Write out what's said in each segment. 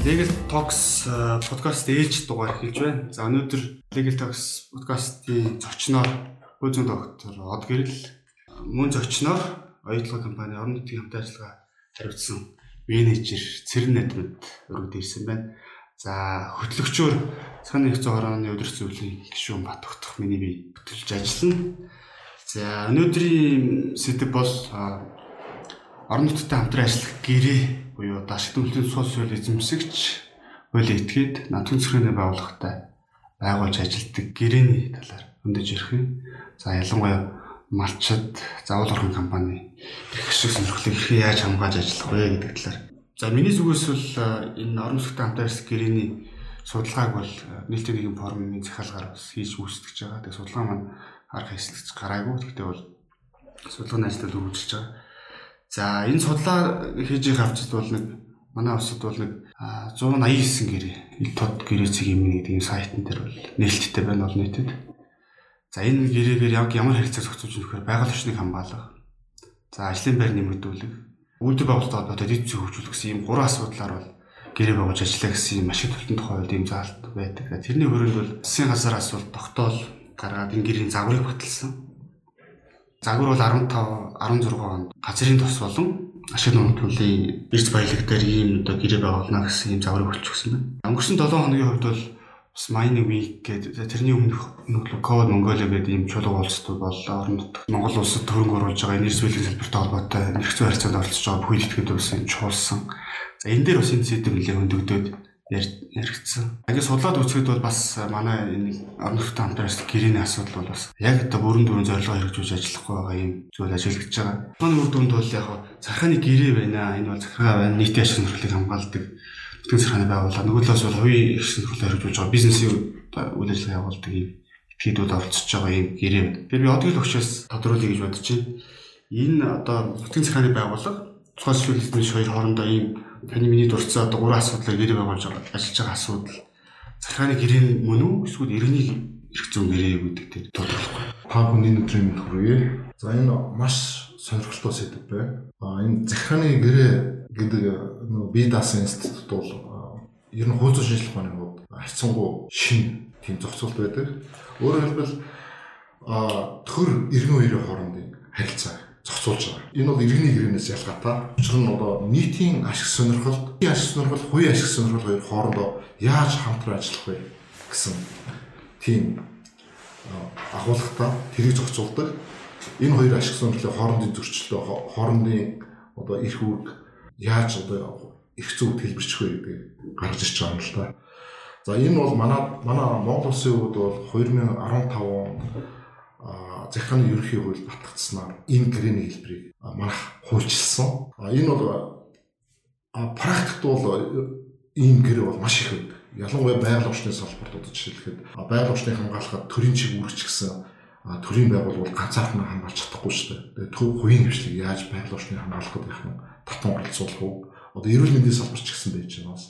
Legal Talks подкаст ээлж дугаар хэлж байна. За өнөөдөр Legal Talks подкастын зочноор Бөөзөн доктор Од Гэрэл мөн зочноор оюутлага компани орон нутгийн хамт ажиллагаа хариуцсан менежер Цэрэн Надмад өргөд ирсэн байна. За хөтлөгчөөр цааны их зуураны өдөр зөвлөлийн гишүүн Батгах миний бие хөтлөж ажиллана. За өнөөдрийн сэдэв бол орон нутгийн хамтран ажиллах гэрээ буюу дашиг төлөвлөлийн сул суурь эзэмсэгч хуулийн этгээд намтгийн цэцгэрийн байгууллагатай байгуулж ажилладаг гэрээний талаар өндөж ярих юм. За ялангуяа малчид заавал орхон компани их шиг сонирхлыг хэрхэн яаж хамгааж ажиллах вэ гэдэг талаар. За миний зүгээс бол энэ орон нутгийн хамтаа ирсэн гэрээний судалгааг бол нийтийн нэгэн форумын захиалгаар бас хийж үүсгэж байгаа. Тэгээ судалгаа маань харах хэсэгч гараагүй. Гэхдээ бол судалгааны ажлууд үргэлжилж байгаа. За энэ судлаа хийж их авчид бол нэг манай улсад бол нэг 189 гэрээ ил тод гэрээ цэг юм гэдэг юм сайтн дээр бол нээлттэй байна бол нийтэд. За энэ гэрээгээр яг ямар хэрэгцээ зохицуулж өгөхөөр байгаль орчныг хамгаалах. За ажлын байр нэмэгдүүлэх, үйлдвэр байгуулалтад бодоод эд зүй хөгжүүлэх гэсэн ийм гурван асуудлаар бол гэрээ байгуулж ажиллах гэсэн юм ашиг төлтөнд тухайд ийм заалт байдаг. Тэрний хүрээнд бол засгийн газараас бол тогтоол гаргаад энэ гэрийн загварыг баталсан. Загвар бол 15 16 онд газрын тос болон ашиг нуудлын эрс баялаг дээр ийм одоо гэрээ байгуулна гэсэн ийм загварыг болчихсон байна. Өнгөрсөн 7 хоногийн хувьд бол бас mining week гэдэг тэрний өмнөх нөгөө код Mongolia гэдэг ийм чулуу уулзтууд боллоо. Орон нутг Монгол улсад төрөнг оруулж байгаа энерги зөвлөлийн салбартай холбоотой нөхцөл харилцаанд оролцож байгаа бүхий итгэдэг бас юм чуулсан. За энэ дээр бас энэ сэдв нэлээд хөндөгдөд яригдсан. Ингээд судлаад үзэхэд бол бас манай энэ нутгийн хамтраас гэрээний асуудал бол бас яг одоо бүрэн дүүрэн зорилгоо хэрэгжүүлж ажиллахгүй байгаа юм зүйл ажиглагдж байгаа. Тухайн үр дүнд бол яг захааны гэрээ байна. Энэ бол захиргаа байна. Нийтийн ашиг сонирхлыг хамгаалдаг бүтгэн захааны байгууллага. Нөгөө талаас бол хувийн ашиг сонирхлыг хэрэгжүүлж байгаа бизнесийн үйл ажиллагаа явуулдаг юм этгээдүүд оролцож байгаа юм гэрээ. Тэгэхээр би одгийн өгчөөс тодруулъя гэж бодож байна. Энэ одоо бүтгэн захааны байгууллага тухайн шүүлтний хоёр хоорондоо ийм таны миний дурдсан одоо гурван асуудлыг гэрээ байгуулж ажиллаж байгаа асуудал захиргааны гэрээ мөн үү эсвэл иргэний эрх зүйн гэрээ гэдэг дээр тодорхойлохгүй. Та бүхний өдрийн мэнд хүргэе. За энэ маш сонирхолтой сэдв байна. А энэ захиргааны гэрээ гэдэг нөгөө бие даасан институт бол ер нь хуучин шинжилгээ ухааны хувьд хайцсангу шин тийм зохицуулт байдаг. Өөрөөр хэлбэл а төр иргэн хоёрын хоорондын харилцаа зохицуулж байгаа. Энэ бол иргэний гэрээнээс ялгаатай. Учир нь одоо нийтийн ашиг сонирхол, ашиг сонирхол, хувийн ашиг сонирхол хоёр хоорондоо яаж хамтран ажиллах вэ гэсэн тийм агуулгатай тэрийг зохицуулдаг. Энэ хоёр ашиг сонирхлын хоорондын зөрчилдөө хоорондын одоо эрх үүрэг яаж одоо эрх зүйд хэлбэрчих вэ гэдэг гарч ирж байгаа юм л та. За энэ бол манай манай Монгол улсын хувьд бол 2015 онд захиргааны ерөнхий хууль батгдсанаар энэ грэний хэлбэрийг манайх хуульчилсан. Энэ бол практикт бол ийм гэрээ бол маш их байдаг. Ялангуяа байгаль орчны салбарт одоо жишээлхэд байгаль орчныг хамгаалахад төрийн чиг үүрэгч гэсэн төрийн байгууллагууд ганцаархан хамгаалж чадахгүй шүү дээ. Тэгээ хувийн хвшлийг яаж байгаль орчныг хамгаалах гэх юм татан оролцуулах уу? Одоо эрүүл мэндийн салбарч гэсэн байж байгаа бас.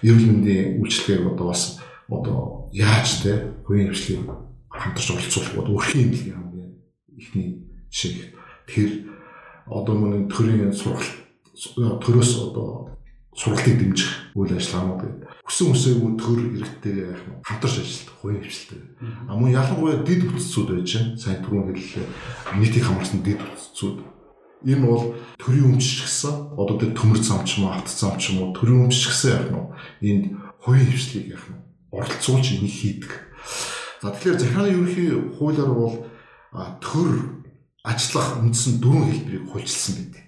Эрүүл мэндийн үйлчлэгийг одоо бас одоо яаж те хувийн хвшлийг хамтарч оролцуулах бод өрхийн имлэгийн хамгийн ихний жишээ. Тэр одоо мөн төрийн сургалт төрөөс одоо сургалтыг дэмжих үйл ажиллагаанууд гэдэг. Хүсэн хүсээгүй төр иргэдтэй хамтарч ажилладаг хувийн хвшилтэй. А мөн ялангуяа дид бүтцүүд байж байна. Сайн түрүүн хэллээ. Нийтийг хамарсан дид бүтцүүд. Энэ бол төрийн өмчч гэсэн одоо тэр төмөр зам ч юм уу, авт зам ч юм уу төрийн өмчч гэсэн яах нь энд хувийн хвшлийг яах нь оролцуулж энийг хийдэг. За тэгэхээр захиргааны ерөнхий хуулиар бол төр ажиллах үндсэн дөрвөн хэлбэрийг хуульчилсан гэдэг.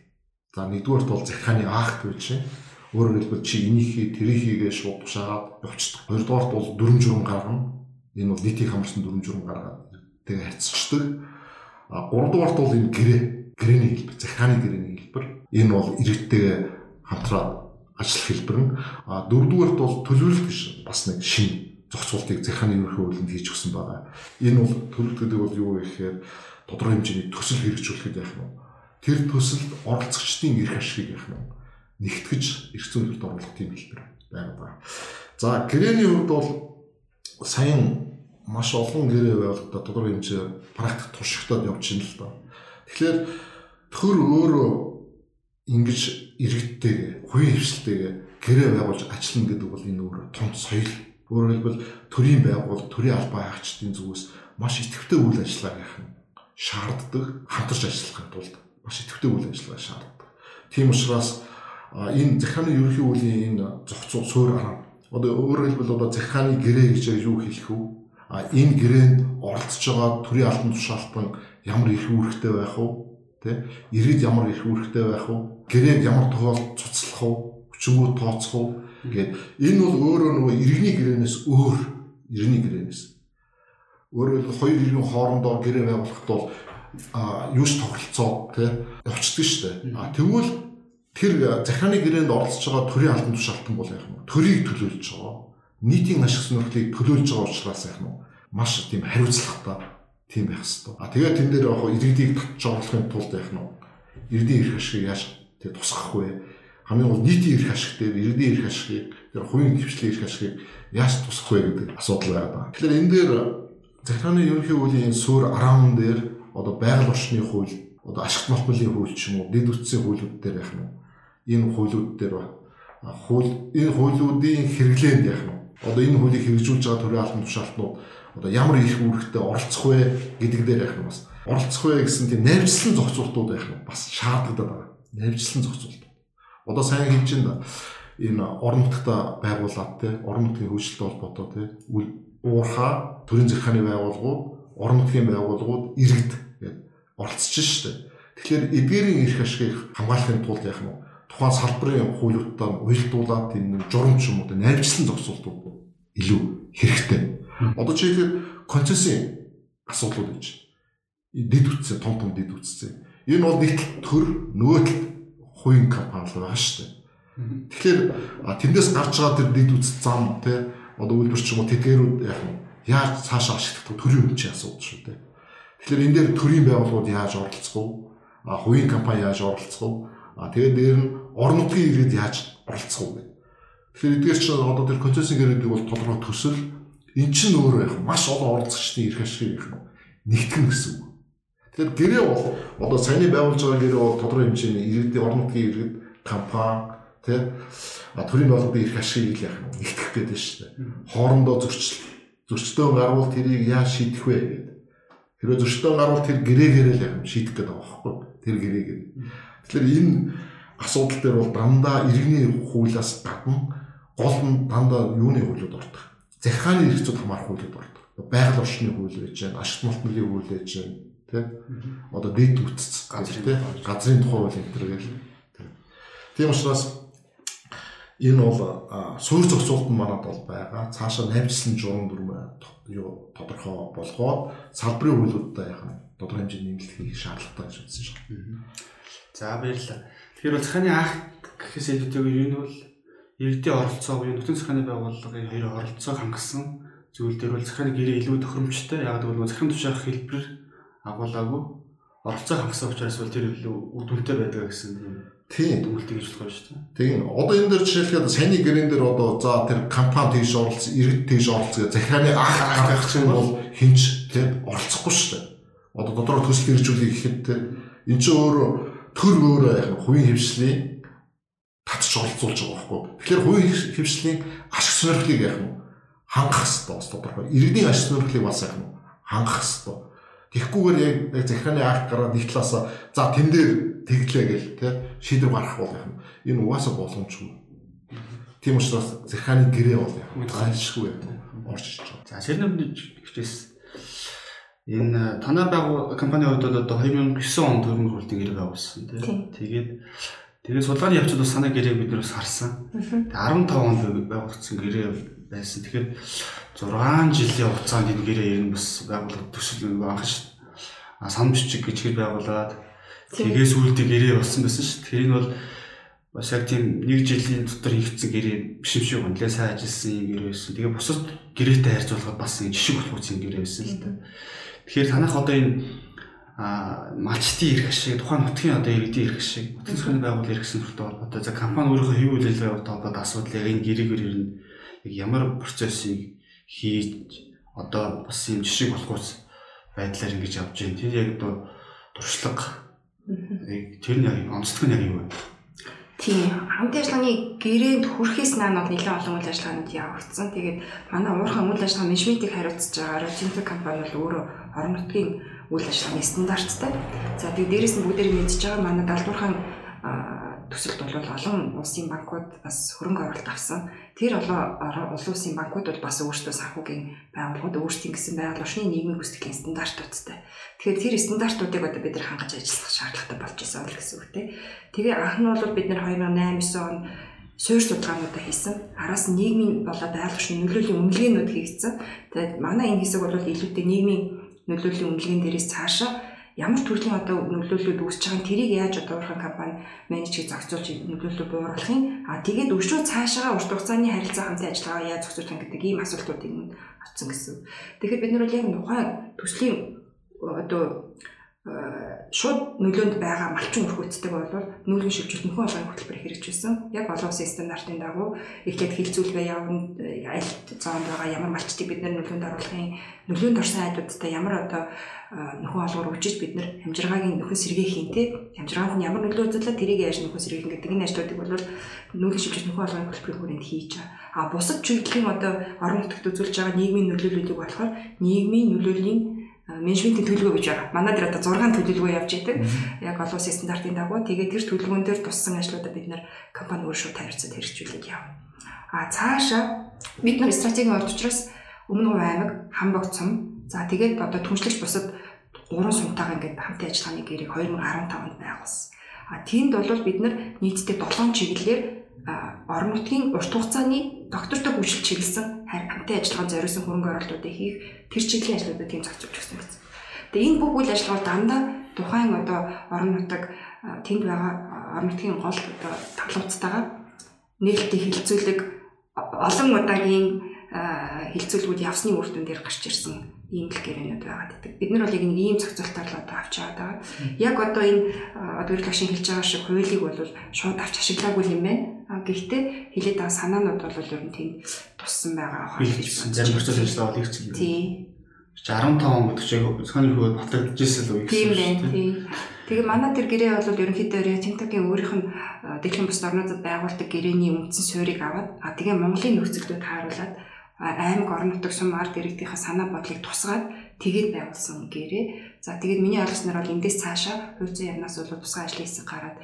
За нэгдүгээрт бол захиргааны акт шин. Өөрөөр хэлбэл чи тэрийг хийгээ шууд тушаагаад явчихдаг. Хоёрдугаарт бол дүрм журам гаргана. Энэ бол нийтийн хамарсан дүрм журам гаргаад тэгээ харьцчихдаг. А гуравдугаарт бол энэ гэрээ, гэрээний хэлбэр, захиргааны гэрээний хэлбэр. Энэ бол иргэдтэйгээ хамтраад ажиллах хэлбэр нь. А дөрөвдүгээрт бол төлөвлөлт гэж бас нэг шин зохицуултыг захааны ерөнхий хуулинд хийж өгсөн байгаа. Энэ бол төлөвлөлт гэдэг бол юу вэ гэхээр тодорхой хэмжээний төсөл хэрэгжүүлэхэд яах нь тэр төсөлд оролцогчдын эрх ашигыг яах нь нэгтгэж эрх зүйн төлөвт оруулах тийм хэлбэр байгаа. За гэрээний хувьд бол саяхан маш олон гэрээ байгууллагад тодорхой хэмжээ практик туршигтаад явж байна л да. Тэгэхээр төр өөрөө ингэж иргэдтэйгээ, хувийн хвшилтэйгээ гэрээ байгуулж ажиллана гэдэг бол энэ өөр том соёл. Өөрөөр хэлбэл төрийн байгуул, төрийн албан хаагчдын зүгээс маш идэвхтэй үйл ажиллагаа хийх нь шаарддаг, хамтарч ажиллахын тулд маш идэвхтэй үйл ажиллагаа шаарддаг. Тийм учраас энэ захааны ерөнхий үеийн энэ зохицол суурь арга одоо өөрөөр хэлбэл одоо захааны гэрээ гэж юу хэлэх вэ? А энэ гэрээнд оролцож байгаа төрийн албан тушаалтан ямар их үүрэгтэй байх вэ? Тэ? Иргэд ямар их үүрэгтэй байх вэ? Гэрээг ямар тохиолдолд цуцлах вэ? Хүчингүү тооцох вэ? Гэт энэ бол өөрөө нөгөө иргэний гэрээнээс өөр иргэний гэрээнээс өөрөөр хэлбэл хоёр иргэн хоорондоо гэрээ байгуулахад бол юуш тоглолцоо тий явцдаг шүү дээ. А тэгвэл тэр захааны гэрээнд оролцож байгаа төрийн албан тушаалтан бол яг нь төрийг төлөөлж байгаа. Нийтийн ашиг сонирхлыг төлөөлж байгаа учраас яг нь маш тийм хариуцлагатай тийм байх хэрэгтэй. А тэгээд тэн дээр яг иргэдийг татж оруулахын тулд яг нь иргэдийн эрх ашигыг яаж тэг тусгах вэ? Хамгийн гол нийтийн эрх ашиг дээр иргэдийн эрх ашигыг тэр хувийн хвшлийн эрх ашигыг яаж тусгах вэ гэдэг асуудал байна. Тэгэхээр энэ дээр захааны ерөнхий хуулийн суурь 10 дээр одоо байгаль орчны хууль, одоо ашигт малбарын хууль ч юм уу, дэд үтсийн хуулиуд дээр яг нь энэ хуулиуд дээр хууль энэ хуулиудын хэрэглээнд яах нь одоо энэ хуулийг хэрэгжүүлж байгаа төрийн албан тушаалтнууд одоо ямар их үүрэгтэй оролцох вэ гэдэг дээр яах нь бас оролцох вэ гэсэн тийм найрчлан зохицуултууд яах нь бас шаардлагатай байна. Найрчлан зохицуулт. Одоо сайн хэлж байна энэ орон нутгата байгуулад те орон нутгийн хөгжилтэй холбоотой те уурхаа төрийн захиргааны байгууллагууд орон нутгийн байгууллагууд иргэд гэдэг оролцож штэ. Тэгэхээр эдгээрийн эрх ашигыг хамгаалахын тулд яах нь тухайн салбарын хуулиудтай уялдуулаад энэ журамч юм уу найрчлан зогсуултууд илүү хэрэгтэй. Одоо чи ихээр концессийн асуудлууд гэж дэд үтсэн том том дэд үтсэн. Энэ бол нэг төр нөгөө тал хувийн компани байгаа шүү дээ. Тэгэхээр тэндээс гарч байгаа тэр дэд үтс зам те одоо үйлдвэр ч юм уу тэтгэрүүд яг нь яаж цаашаа ашиглах төрийн өмчийн асуудал шүү дээ. Тэгэхээр энэ дээр төрийн байгууллагууд яаж оролцох вэ? А хувийн компани яаж оролцох вэ? А тэгээд дээр нь орон нутгийн иргэд яаж оролцох вэ? Тэгэхээр эдгээр чинь одоо тэр концессийн гэрээдэг бол тодорхой төсөл эн чинь өөрөө яг маш олон оролцогчдын эрх ашиг их нэгтгэн гэсэн үг. Тэгэхээр гэрээ бол одоо саяны байгуулж байгаа гэрээ бол тодорхой хэмжээний иргэдийн орон нутгийн иргэд компани тий төрийн байгууллагын эрх ашигыг л яг нэгтгэх гэдэг шүү дээ. Хоорондоо зөрчил зөрчилдөөн гарвал тэрийг яаж шийдэх вэ гэдэг. Хэрвээ зөрчилдөөн гарвал тэр гэрээгээр л яг шийдэх гэдэг байгаа байхгүй. Тэр гэрээгээр. Тэгэхээр энэ асуудал дээр бол дандаа иргэний хуулиас гадна гол нь дандаа юуны хуулиуд ордог. Захааны эрх зүйд хамаарах хуулиуд ордог. Байгаль орчны хууль байж байна, ашигт малтмын хууль байж байна, тийм. Одоо дэд үтц газрын газрын тухай хууль энэ төр гэл. Тийм учраас энэ бол суурь зохицуулт нь манад бол байгаа. Цаашаа найвчлсан журам дүрм юу тодорхой болгоод салбарын хуулиудтай яхаа тодорхой хэмжээний нэмэлт хийх шаардлагатай гэж үзсэн шээ. За баярлалаа. Тэгэхээр захааны анх гэхээс илүүтэйгээр энэ бол иргэдийн оролцоо буюу нутгийн захааны байгууллагын хоёр оролцоог хангасан зүйл дээр бол захааны гэрээ илүү тохиромжтой. Яг гэвэл захиран тушаах хэлбэр агуулаагүй оролцоо хангасан учраас бол тэр илүү үр дүнтэй байдаг гэсэн тийм дүгнэлтийг хийж болох шүү дээ. Тийм. Одоо энэ дээр жишээлхэд саяны гэрээн дээр одоо за тэр компани тийш оролцсон, иргэд тийш оролцсон гэх захааны анх гаргах чинь бол хинч тийм оролцохгүй шүү дээ. Одоо дотроо төсөл хэрэгжүүлэх гэхэд тийм эн чинь өөрөө төр яг хувийн хөвшлийн татч оролцуулж байгаа байхгүй. Тэгэхээр хувийн хөвшлийн ашиг сонирхлыг яг нь хангах хэрэгтэй бас тодорхой. Иргэний ашиг сонирхлыг бас яг нь хангах хэрэгтэй. Тэгэхгүйгээр яг захиргааны акт гараад нэг талаасаа за тэн дээр тэглээ гэл тэ шийдвэр гаргах бол яг энэ угаасаа боломжгүй. Тийм учраас захиргааны гэрээ бол яг гайшгүй орж ирж байгаа. За сэрнэмж хичээс Энэ танай байгуу компани хувьд бол одоо 2009 онд төрийн хурдын гэрээ байгуулсан тийм. Тэгээд тэгээд судалгааны явцад бас санаа гэрээ бид нэрс харсан. Тэгээд 15 онд байгуулсан гэрээ байсан. Тэгэхээр 6 жилийн хугацаанд энэ гэрээ ер нь бас байгуулалт төсөл нэг анх ш. А сан бичиг гэж хэл байгуулад тэгээс үүлдээ гэрээ болсон байсан ш. Тэр энэ бол бас яг тийм нэг жилийн дотор хийгдсэн гэрээ биш юм шиг үнэлээ сайн ажилласан юм гэрээ байсан. Тэгээ бусад гэрээтэй харьцуулахад бас энэ жишг болох үс юм гэрээ байсан л дээ. Тэгэхээр танах одоо энэ а малчтын эрх ашиг тухайн нутгийн одоо иргэдийн эрх ашиг нутгийн захиргааны байгууллага эрх сонирхолтой холбоотой за компани өөрийнхөө хэв үйлдвэртэй холбоотой асуудлыг энэ гэрээгээр ер нь яг ямар процессыг хийж одоо бас юм жишг болохгүйс байдлаар ингэж явж байна. Тэр яг одоо туршлага тэр нь яг онцлог нь яг юу вэ? Тийм. Хамт ажиллагааны гэрээнд хүрэхээс наанууд нэлээд олон үйл ажиллагаанд явагдсан. Тэгээд манай уурхайн үйл ажиллагаа менежментийг хариуцж байгаа Rotinto компани бол өөрөө орон нутгийн үйл ажиллагааны стандарттай. За тэгээд дээрэс нь бүгдээр мэдж байгаа манай далдуурхан төсөлд бол олон улсын банкуд бас хөрөнгө оруулалт авсан. Тэр олон улсын улсын банкуд бол бас өөрсдөө санхүүгийн байгууллагууд өөрсдийн гэсэн байгаль орчны нийгмийн хүсдэлийн стандартуудтай. Тэгэхээр тэр стандартуудыг одоо бид нар хангаж ажиллах шаардлагатай болж л гэсэн үг тийм. Тэгээ анх нь бол бид нар 2008 он суурь судалгаануудаа хийсэн. Араас нийгмийн болоод байгаль орчны нөлөөлийн үнэлгээнүүд хийгдсэн. Тэгээд манай энэ хэсэг бол илүүтэй нийгмийн нөлөөлийн үнэлгээнд дээрээс цаашаа ямар төрлийн одоо нөлөөллүүд үүсэж байгааг тэрийг яаж одоо урхан компани менежийг зохицуулж нөлөөллөө бууруулах юм а тэгээд өшөө цаашаа урт хугацааны харилцаа хамтын ажиллагаа яаж зохицуулах юм гэдэг ийм асуултуудыг нь авсан гэсэн. Тэгэхээр бид нар яг тухайн төслийн одоо шууд нөлөөнд байгаа малчин өрхөөцдөг бол нүүлгэн шилжүүлэлт нөхөн олонний хөтөлбөр хэрэгжүүлсэн. Яг олон улсын стандартын дагуу эхлээд хилцүүлгээ явна аль зоонд байгаа ямар малчтыг бид нөлөөнд оруулахын нөлөөнд орсон айдуудтай ямар одоо нөхөн олгоор үжиж бид нар хамжиргагийн нөхөн сэргээ хийн тэ хамжиргаанд нь ямар нөлөө үзүүлээ тэрийг яаж нөхөн сэргээх гэдэг энэ ажлуудыг бол нүүлгэн шилжүүлэлт нөхөн олонний хөтөлбөрийн хүрээнд хийж байгаа. А бусад чиглэлийн одоо орон нутагт үзүүлж байгаа нийгмийн нөлөөллүүдийг болохоор нийгмийн нөлөөллийн менежментийн төлөвлөгөө гэж байгаа. Манай дээр одоо 6 төлөвлөгөө явж идэг. Яг олон улсын стандартын дагуу тэгээд тэр төлөвлөгөөн дээр туссан ажлуудаа бид нэр компани өөр шууд тавьцад хэрэгжүүлээд явна. А цаашаа бид нар стратегийн орд учраас өмнө говь аймаг, Хамбогт цум, за тэгээд одоо түншлэгч бусад гурван сумтайгаа ингээд хамтын ажиллагааны гэрийг 2015 онд байгуулсан. А тиймд бол бид нар нийтдээ 7 чиглэлээр орон нутгийн урт хугацааны доктортой хөгжил чиглэсэн хамтын ажиллагаанд зориулсан хөрөнгө оруулалтуудыг хийх тэр чиглийн ажлуудыг тийм зохицуулж өгсөн гэсэн. Тэгээ энэ бүх үйл ажиллагаа дандаа тухайн одоо орон нутаг тэнд байгаа орон нутгийн гол одоо тавлууцтайгаа нээлттэй хилцүүлэг олон удаагийн хилцүүлгүүд явсны үр дүн дээр гарч ирсэн ийм л гэрээнүүд байгаад байдаг. Бид нар бол яг нэг ийм зохицуултаар л одоо авч яваад байгаа. Яг одоо энэ одоо эрх ашиг хэлж байгаа шиг хуулийг бол шууд авч ашиглаагүй юм байна. А гэхдээ хилээд байгаа санаанууд бол ер нь тийм туссан байгаа хол гэж байна. Зарим процесс ажиллагаа бол их зүйл. Тийм. 15 он гэдэг чинь зөвхөн хөө батлагдчихсэн л үе. Тийм байна. Тийм. Тэгээ манай тэр гэрээ бол ерөнхийдөө Тинтагийн өөрийнх нь дэлхийн бус орнуудад байгуулдаг гэрээний үндсэн суурийг аваад а тэгээ Монголын нөхцөлдөө тааруулаад аймаг орон нутаг сум ард иргэдийнхээ санаа бодлыг тусгаад тэгээд байгуулсан гэрээ. За тэгээд миний ойлгосноор бол эндээс цаашаа хувь зүйн яамнаас бол тусгай ажлын хэсэг гараад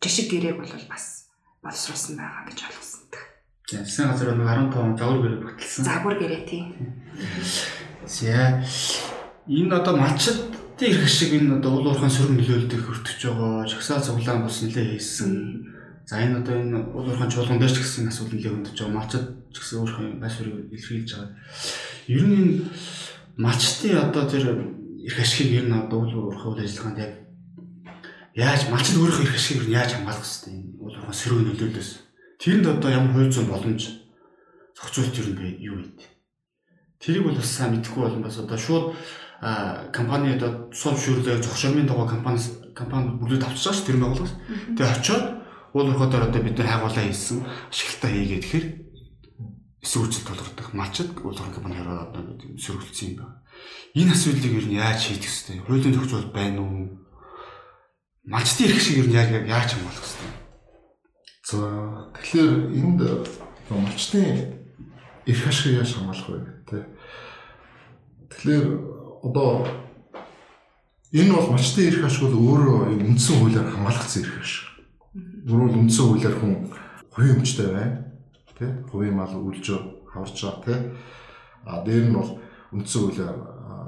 жишг гэрээг бол бас боловсруулсан байгаа гэж ойлгосон. За засгийн газар нэг 15 он загвар гэрээ бүтэлсэн. Загвар гэрээ тийм. За энэ одоо малчд их шиг энэ одоо уул уурхайн сөрөг нөлөөлдөг хөртөж байгаа. Жагсаал цуглаан бус нэлээ хийсэн. За энэ одоо энэ уул уурхайн чуулган дээр ч гэсэн асуудал нэлээ хөндөж байгаа. Малчд ч гэсэн өөрийнхөө байр суурийг илэрхийлж байгаа. Ер нь энэ малчтын одоо тэр их ашигыг ер нь одоо уул уурхайн үйл ажиллагаанд яг яаж малчд өөрийнхөө их ашигыг яаж хамгаалах хэвтэй энэ уул уурхайн сөрөг нөлөөлөөс. Тэрэнд одоо ямар хууль зүйн боломж зохицуулт ер нь юу вэ? Тэрийг бол бас сайн мэдэхгүй болон бас одоо шууд компани одоо сул шүүрлээ зогшоомын дугаа компани компани бүгд байгаа ш тэр байгууллагаас. Тэгээ очиод уул уурхайдаар одоо бид нар хайгуулаа хийсэн ашиглалтаа хийгээд тэгэхээр эсрэг үйлчлэл тулгардаг малчд уул уурхай компаниар одоо сөргөлдсөн юм байна. Энэ асуудлыг ер нь яаж шийдэх вэ? Хуулийн зохицуулт байна уу? Малчдын эрх шиг ер нь яг яаж хамгаалах вэ? За тэгэхээр энд малчдын эрх ашиг яаж хамгаалах вэ гэдэг. Тэгэхээр одоо энэ бол малчдын эрх ашиг бол өөрөө үндсэн хуулиар хамгаалагдсан эрх ашиг Өөрөөр үндсэн хуулиар хүн хувийн өмчтэй байна. Тэ? Хувийн мал үлж хаварч байгаа тэ. А дээр нь бол үндсэн хуулиар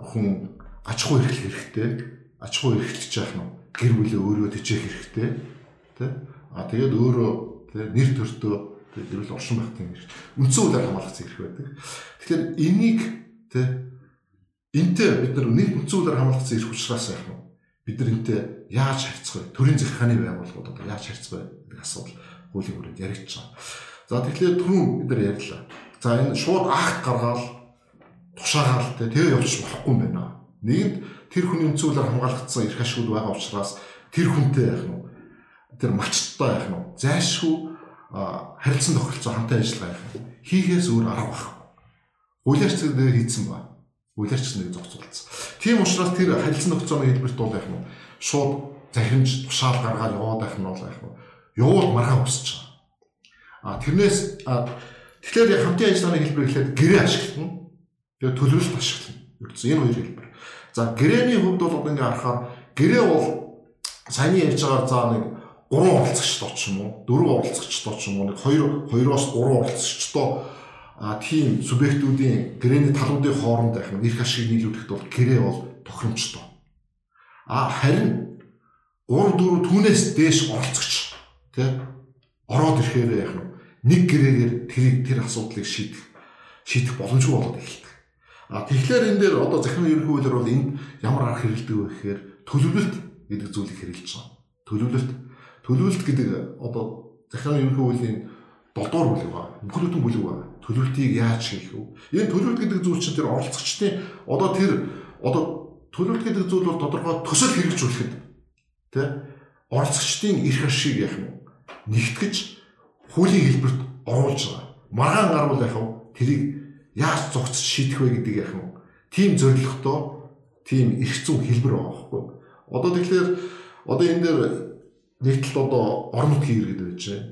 хүн аж ахуй эрхлэх хэрэгтэй. Аж ахуй эрхлэж яах нь гэр бүлээ өөрөө тэжээх хэрэгтэй. Тэ? А тэгээд өөрөө тэ нэр төртөө гэр бүл оршин байх тийм хэрэг. Үндсэн хуулиар хамгаалагдсан эрх байдаг. Тэгэхээр энийг тэ энтэй бид нар нэг үндсэн хуулиар хамгаалагдсан эрх учраас яах нь бид нар энтэй яаж харьцах вэ? Төрийн захиргааны байгууллагууд одоо яаж харьцах вэ гэдэг асуудал хуулийн хүрээнд яригдж байгаа. За тэгэхээр түрүүн бид нар ярьлаа. За энэ шууд акт гаргаал тушаагаал тэгээ явчих болохгүй юм байна. Нэгд тэр хүний үнцүүлээр хамгаалагдсан эрх ашигуд байгаа учраас тэр хүнтэй яах нь тэр мачттай яах нь зайлшгүй харилцан тохиролцоо хамтаа ажиллагаа яах нь хийхээс өөр арга байхгүй. Хуулиарч дээр хийцэн байна Үйлэрч нэг зохицуулсан. Тийм учраас тэр харилцан тогтцооны хэлбэрт бол яг нь шууд захимж тушаал гаргаад яваад байх нь бол яг нь явуул өсөж байгаа. А тэрнээс тэгэхээр хамтын ажиллагааны хэлбэр гэхэлэр гэрээ ашиглана. Тэгээ төлөвлөлт ашиглана. Ердөө энэ хоёр хэлбэр. За гэрээний хувьд бол одоо ингээ харахаар гэрээ бол саяны ярьж байгаа за нэг 3 оролцогчдоо ч юм уу, 4 оролцогчдоо ч юм уу, нэг 2 2-оос 3 оролцогчдоо а тийм субъектүүдийн гэрээний талуудын хооронд байх нь эрх ашиг нийлүүлэхэд бол гэрээ бол тохиромжтой. А харин 3 4 түүнээс дээш оролцогч тий ороод ирэхээр яах нь нэг гэрээгээр тэрийг тэр асуудлыг шийдэх шийдэх боломжгүй болоод эхэлдэг. А тэгэхээр энэ дээр одоо захиргааны ерөнхий хуулиар бол энд ямар арга хэрэгэлдэг вэ гэхээр төлөвлөлт гэдэг зүйлийг хэрэгжилж байгаа. Төлөвлөлт төлөвлөлт гэдэг одоо захиргааны ерөнхий хуулийн 7 дугаар бүлэг ба бүхэлдэн бүлэг ба төлөвлөлтийг яаж хийх вэ? Энэ төлөвлөлт гэдэг зүйл чинь тэр оролцогчдын одоо тэр одоо төлөвлөлт гэдэг зүйл бол тодорхой төсөл хэрэгжүүлэхэд тэ оролцогчдын эрх ашиг яах нь нэгтгэж хуулийн хэлбэрт оруулж байгаа. Маргаан гарвал яах вэ? Тэрийг яаж зогцож шийдэх вэ гэдэг яах нь тийм зорилготой тийм эрх зүйн хэлбэр байгаа байхгүй. Одоо тэгэхээр одоо энэ дээр нэгтэл одоо орон нутгийн иргэд байж байна.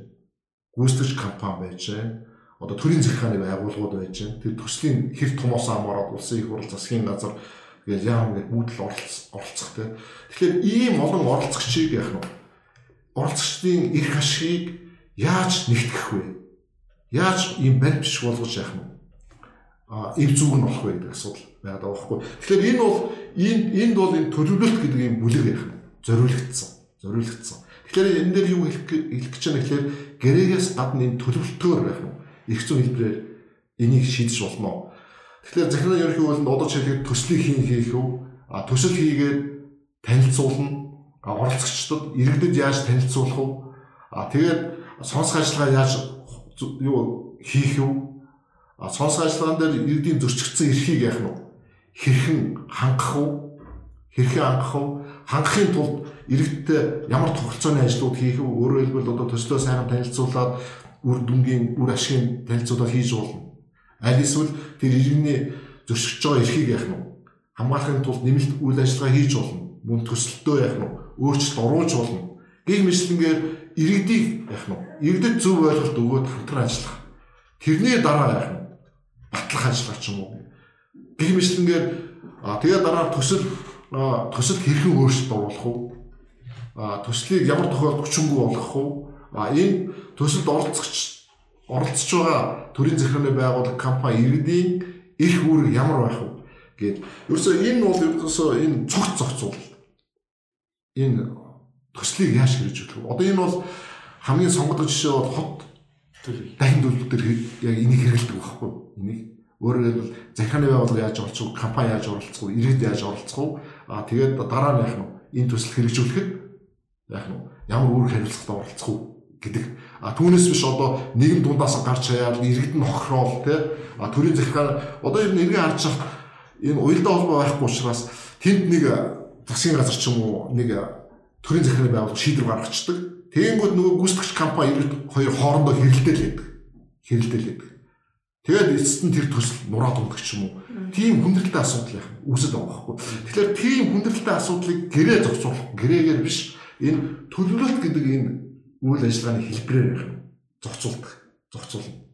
Гүйцэтгэгч компани байж байна. Одоо төрийн захиргааны байгууллагууд байж байна. Тэр төслийн хэр томоос амаараад улсын их хурл засгийн газар гэж яам гэж бүгд л оролцох те. Тэгэхээр ийм олон оролцогчийг яах нь оролцогчдын эрх ашигыг яаж нэгтгэх вэ? Яаж ийм барь биш болгож яах нь а эв зүг нь болох вэ гэдэг асуудал байгаад байгаа байхгүй. Тэгэхээр энэ бол энэ энд бол энэ төлөвлөлт гэдэг юм бүлэг яах нь зориулагдсан. Зориулагдсан. Тэгэхээр энэ дээр юу хэлэх хэлэх гэж байна гэхээр гэрээгээс гадна энэ төлөвлөлтөөр байх нь их зүйн хэлбэрээр энийг шийдэж болно. Тэгэхээр захиргааны ерөнхий хуулинд одоо жишээлбэл төслийг хийн хийх үү? А төсөл хийгээд танилцуулна. А оролцогчдод иргэдэд яаж танилцуулах вэ? А тэгээд сонсох ажиллагаа яаж юу хийх вэ? А сонсох ажиллагаан дээр иргэдийн зөрчигдсөн эрхийг яах нь хэрхэн хангах вэ? Хэрхэн хангах вэ? Хангахын тулд иргэдтэй ямар тогтолцооны ажлууд хийх вэ? Өөрөөр хэлбэл одоо төслөө сайхан танилцуулаад үр дүнгийн үр ашигын танилцуулаад хийж болно Аль эсвэл тэр иргэний зөрчиж байгаа эрхийг яах нь хамгаалахын тулд нэмэлт үйл ажиллагаа хийж болно. Мөн төсөлтөө яах нь өөрчлөлт оруулж болно. Гэх мэтлэнгээр иргэдийг яах нь иргэдэд зөв ойлголт өгөөд хамтран ажиллах. Тэрний дараа яах нь батлах ажиллагаа ч юм уу. Гэх мэтлэнгээр тэгээ дараа төсөл төсөлд хэрхэн өөрчлөлт оруулах? А төслийг ямар тохиолдолд хүчингүй болгох? А энэ төсөлд оролцогч оролцож байгаа төрийн захиргааны байгууллага компани иргэдийн эрх үүрэг ямар байх вэ гээд ерөөсөө энэ бол ерөөсөө энэ цогц зохицуул энэ төслийг яаж хэрэгж өгөх вэ? Одоо энэ бол хамгийн сонгодог жишээ бол хот дахин төлөв төр яг энийг хэрэгэлдэг байхгүй энийг өөрөөр хэлбэл захиргааны байгууллага яаж оролцох вэ? компани яаж оролцох вэ? Иргэд яаж оролцох вэ? Аа тэгээд дараа нь яах нь энэ төсөл хэрэгжүүлэхэд яах нь ямар үүрэг хариуцлагатай оролцох вэ гэдэг А түүнээс биш одоо нэгэн дундаас гарч хаяад иргэд нь хохрол тий. А төрийн захиргаа одоо ер нь иргэн харж хахад энэ уялдаа холбоо байхгүй учраас тэнд нэг засгийн газар ч юм уу нэг төрийн захиргааны байгууллага шийдвэр гаргацдаг. Тэгэнгүүт нөгөө гүйцэтгэгч компани хоёр хоорондоо хэрэлдээл байдаг. Хэрэлдээл байдаг. Тэгээд эцэст нь тэр төсөл нураад ундаг ч юм уу. Тийм хүндрэлтэй асуудал яах үүсэж байгаа байхгүй. Тэгэхээр тийм хүндрэлтэй асуудлыг гэрээ зохицуулах, гэрээгээр биш энэ төлөвлөлт гэдэг энэ үйл ажиллагааны хэлбэрээр байх зохицуулдаг зохицуулна.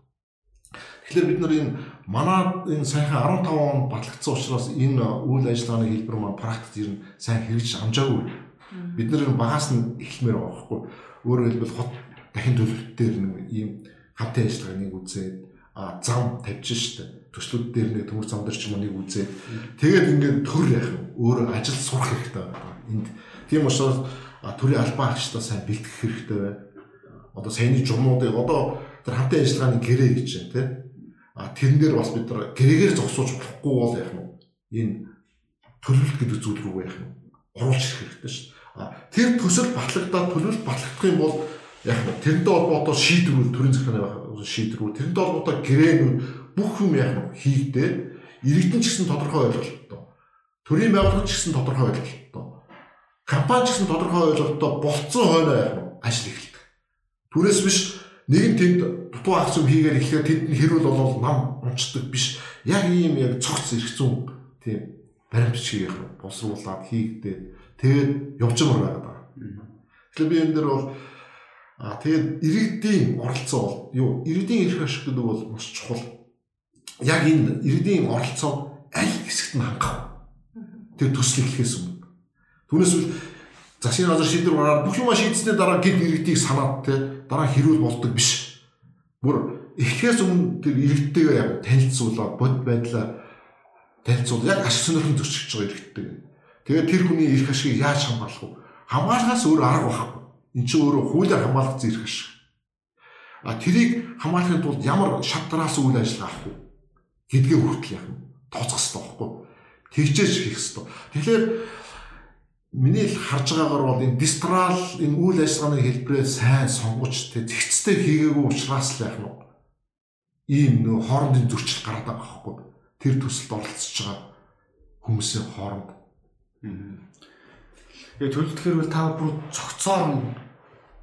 Тэгэхээр бид нар энэ манай энэ сайхан 15 он батлагдсан учраас энэ үйл ажиллагааны хэлбэр маань практикт ер нь сайн хэрэгж амжаагүй. Бид энэ багаас нь эхлэмээр байгаа байхгүй. Өөрөөр хэлбэл хот дахин төлөвлөлт дээр нэг ийм хамтын ажиллагааг үзээд а зам тавьж штэ төслүүд дээр нэг төмөр зам дээр ч юм уу нэг үзээд тэгээд ингээд төр яах вэ өөрөө ажил сурах хэрэгтэй байна. Энд тийм учраас төрийн албан агчдаа сайн бэлтгэх хэрэгтэй байна. Одоо саяны журмуудыг одоо тэр хамтын ажиллагааны гэрээ гэж байна тийм. А тэрэн дээр бас бид нар гэрээгээр зогсууж болохгүй бол яах нь энэ төлөвлөлт гэдэг зүйл рүү яах нь оруулж ирэх хэрэгтэй шүү. Тэр төсөл батлагдаад төлөвлөлт батлагдах юм бол яг нь тэрнтэй холбоотой шийдвэрүүд төрийн захиргааны шийдвэрүүд тэрнтэй холбоотой гэрээнүүд бүх юм яг нь хийгдээ иргэдэн ч гэсэн тодорхой ойлголттой. Төрийн байгууллага ч гэсэн тодорхой ойлголттой компани ч гэсэн тодорхой ойлголттой болцсон хойно яг ажил эхэлдэг. Түүнээс биш нэгэн тэнд дутуу агц юм хийгээд эхлэхээр тэнд нь хэрүүл болол нам унцдаг биш. Яг ийм яг цогц ирэх зүүн тийм баримтчиг яг боловсруулаад хийгдээ тэгээд явж байгаа байгаа. Тэгэхээр би энэ дээр бол Аа тэгээд иргэдийн оролцоо бол юу иргэдийн эрх ашиг гэдэг бол маш чухал. Яг энэ иргэдийн оролцоо аль хэсэгт нь хангах. Тэр төсөл эхлэхээс өмнө. Түүнээс үл засгийн газар шийдвэр гаргаад бүх юма шийдсэний дараа гид иргэдийг санаад те дараа хэрүүл болдог биш. Бүр эхлэхээс өмнө тэр иргэдтэйгээ яг танилцуулаад бод байдлаа танилцуул яг ашиг сонирхол зөрчиж байгаа иргэдтэй. Тэгээд тэр хүний эрх ашигыг яаж хамгаалах вэ? Хамгаалахаас өөр арга байхгүй. Энд чинь өөрөө хуулиар хамгаалах зэрэг ашиг. А тэрийг хамгаалахын тулд ямар шатраас үйл ажиллагаа авах вэ? гэдгээ хүртэл яах вэ? Тооцох хэрэгтэй байхгүй. Тэгжээж хийх хэрэгтэй. Тэгэхээр миний л харж байгаагаар бол энэ дистрал энэ үйл ажиллагааны хэлбэрээ сайн сонгож тэ зэгцтэй хийгээгүй учраас л яах нь ийм нөө хоорондын зөрчил гараад байгаа байхгүй. Тэр төсөлд оролцож байгаа хүмүүсийн хооронд. Тэгээ төлөвлөхээр бол та бүр цогцоор нь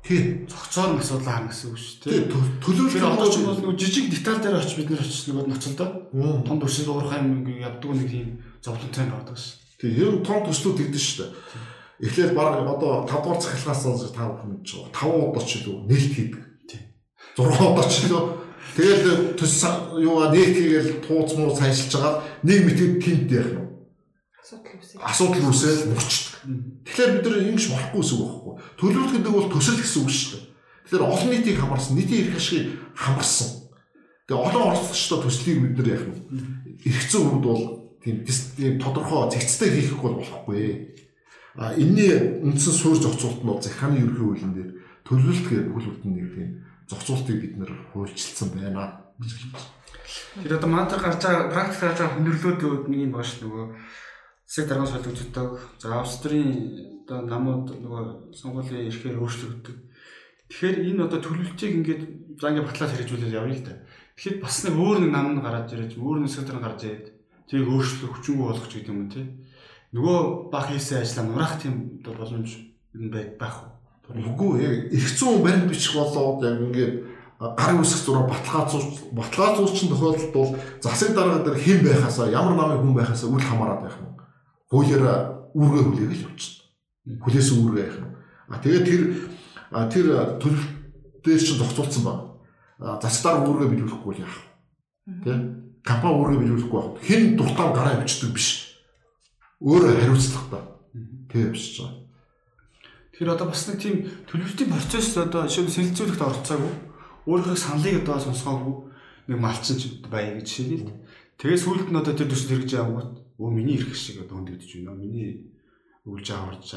тий цогцоор нь асуудал харна гэсэн үг шүү дээ. төлөвлөлт Тэр одоо ч бол нэг жижиг деталь дээр очиж бид нэр очиж нэг ноцолдоо том төсөл уурхай юм явдаг нэг тийм зовлонтой байдаг шээ. тий нь том төслүүд тэгдэж шүү дээ. Эхлээл баг одоо 5 дугаар цахилгаас болж та бүхэн ч 5 удаа ч илүү нээлт хийдэг. Тий. 6 удаа ч илүү Тэгэл төс юугаа нийт хийгээл тууц муу сайжилж байгаа нэг мэтгэд тент яах нь Асуудал үүсэл мөрчдөг. Тэгэхээр бид нар ингэж болохгүй гэсэн үг байхгүй. Төлөвлөлт гэдэг бол төсөл гэсэн үг шүү дээ. Тэгэхээр олон нийтийг хамарсан, нийтийн эрх ашигыг хамарсан. Тэгээ олон оролцогчдоо төслийг бид нар яах нь эрх зүйн хувьд бол тийм тийм тодорхой зэгцтэй хийхгүй бол болохгүй. А энэний үндсэн суурь зохицуулт нь бол захааны ерхий хуулийн дээр төлөвлөлт гэдэг бүл бүтэн нэг тийм зохицуултыг бид нар хуульчилсан байна гэж хэлж байна. Тэр одоо мантар гарч байгаа практик гарч байгаа хүндрэлүүд нэг юм байгаа шүү нөгөө засаг даргаас солигддог. За Австрийн одоо намууд нөгөө сонгуулийн эрхээр өөрчлөгддөг. Тэгэхээр энэ одоо төлөвлөлтийг ингээд за ингээд батлаад хэрэгжүүлээд явъя л да. Тэгэхээр бас нэг өөр нэг нам нь гараад ирэж, өөр нэг засаг дарга гарч ирээд тийг өөрчлөх хүчингү болгох гэдэг юм те. Нөгөө баг хийсэн ажлаа нураах тийм одоо боломж энэ байг байх уу? Үгүй яг их зүүн баримт бичих болоод яг ингээд гарын үсэх зураг баталгаа зурч баталгаа зурчин тохиолдолд бол засаг дарга дээр хэн байхасаа ямар намын хүн байхасаа үл хамааран байх юм. Хуулиараа үүргээ хүлээгэл явчихна. Хүлээс үүргээ явах юм. А тэгээд тэр тэр төлөвлөлтөөр чинь зохицуулсан байна. Дарга үүргээ биелүүлэхгүй яах вэ? Тэ? Компани үүргээ биелүүлэхгүй байх. Хэн дуртам гараа бичдэг биш. Өөрөө хариуцлах та. Тэ бичиж байгаа. Тэгэхээр одоо бас нэг тийм төлөвлөлтийн процесс одоо шууд сэлцүүлэхт оролцоогүй. Өөрийнхөө саналыг одоо сонсгоогүй нэг малчин ч бай гэж жишээ л. Тэгээ сүүлд нь одоо тэр төсөл хэрэгжиж авангууд өө миний ирэх шиг одоо хөндөгдөж байна. Миний өвлж аварч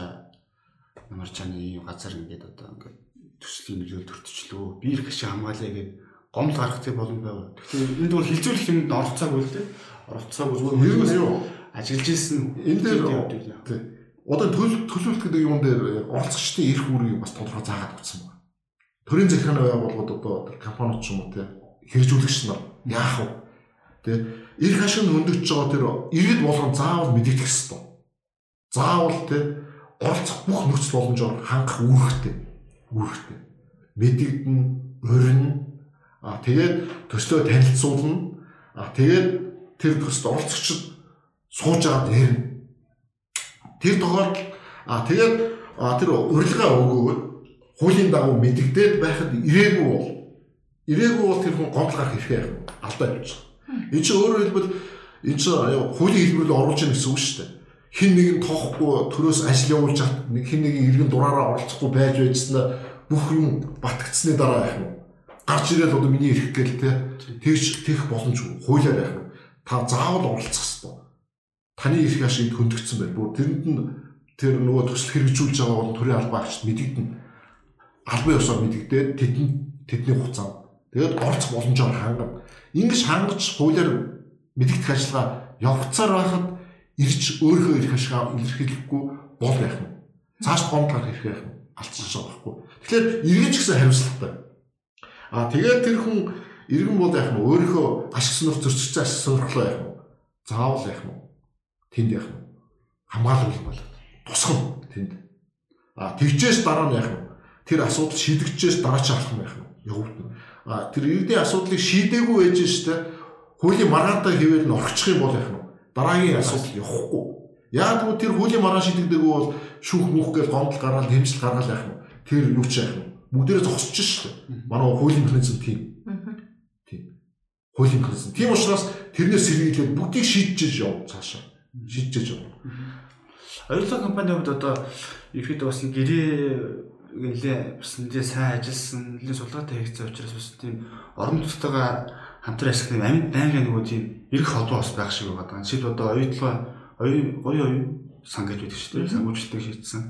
ямар чаны газар ингээд одоо ингээд төслийн нөлөөлөлт төртчлөө. Би ирэх шиг хамгаалаа гэдэг гомдол гарах тийм боломж байв. Тэгэхээр энд бол хилцүүлэх юмд оролцоогүй л дээ. Оролцоогүй зүгээр Ер нь хөлөөс юу? ажиллаж исэн Энэ дээр явдаг юм. Тий. Одоо төлөв төлөвлөлт гэдэг юм дээр оролцогчдын эрх үүргийг бас тодорхой заагаад өгсөн байна. Төрийн захиргааны байгууллагууд одоо компаниуд ч юм уу тий хэрэгжүүлэгч нар яах вэ? Тий эрх ашиг нь өндөгч байгаа тэр иргэд болгон заавал мэдэгдэх ёстой. Заавал тий оролцох бүх нөхцөл боломжоор хангах үүрэгтэй. Үүрэгтэй. Мэдэгдэн, урина а тэгээд төслөө танилцуулна. А тэгээд тэр төсөлд оролцогчд сууж байгаа дээр нь Тэр тохиолдолд а тэгээд тэр урилга өгөөгөө хуулийн дагуу мэдэгдээд байхад ирээгүй бол ирээгүй бол тэр хүн гомдол гарах хэрэгтэй. Алдаа явж байгаа. Энэ чинь өөрөөр хэлбэл энэ чинь хуулийн хэлбэрээр оруулж яах гэсэн үг шүү дээ. Хин нэг нь тоохгүй төрөөс ажил явуулж хат нэг хин нэг иргэн дураараа оролцохгүй байж байжснаа бүх юм батгцсны дараа байх нь. Гарч ирээд одоо миний ирэх гээл те тэгж тех боломжгүй хуулиар байх нь. Та заавал оролцох хэрэгтэй таны эрх ашиг хөндөгдсөн байна. Бүр тэрэнд нь тэр нөгөө төсөл хэрэгжүүлж байгаа бол төрийн албаагчд мэдэгдэн албан ёсоор мэдэгдээд тэдэн тэдний хугацаанд тэгээд орц боломжоор хангана. Ингиж хангаж хуулиар мэдэгдэх ажиллагаа явцаар байхад ирж өөрийнхөө эрх ашигаа илэрхийлэхгүй бол яах нь. Цааш гомдлох эрх яах нь алдчихж байгаа байхгүй. Тэгэхээр иргэн ч гэсэн хариуцлагатай. Аа тэгээд тэр хүн иргэн бол яах нь өөрийнхөө ашиг сонирх зөрчигдсэн ашиг сонирхлоо яах нь. Заавал яах нь тэнд яах нь хамгаалал бол тусгам тэнд а тэгжээс дараа нь яах нь тэр асуудал шийдэгчээс дараа ч авах нь яах нь явагдана тэр иргэдийн асуудлыг шийдээгүй байж штэ хуулийн маргаантай хэвээр нь орчих юм бол яах нь дараагийн асуудал явахгүй яг тэгвэл тэр хуулийн маргаан шийдэгдээгүй бол шүүх мүх гэж гомдол гаргаад хэмжил гаргаад яах нь тэр юу ч яах нь бүгдээрээ зогсож дээ. Манай хуулийн механизм тийм. Тийм. Хуулийн механизм. Тийм учраас тэрнээс сэргийлээд бүгдийг шийдэж яв цаашаа. Шийдэж яв. Оюутлын компанийн хувьд одоо ерөөдөө бас гэрээ нэлээ бас нэлээ сайн ажилласан, нэлээ сулгаатай хийгдсэн учраас бас тийм орон нутгатайгаа хамтран ажиллах юм амьд байнгын нөгөө тийм эрх холбоо бас байх шиг байгаа. Жишээд одоо оюутлын оюу гоё оюу сан гэж байдаг шүү дээ. Сангуучлалтыг шийдсэн.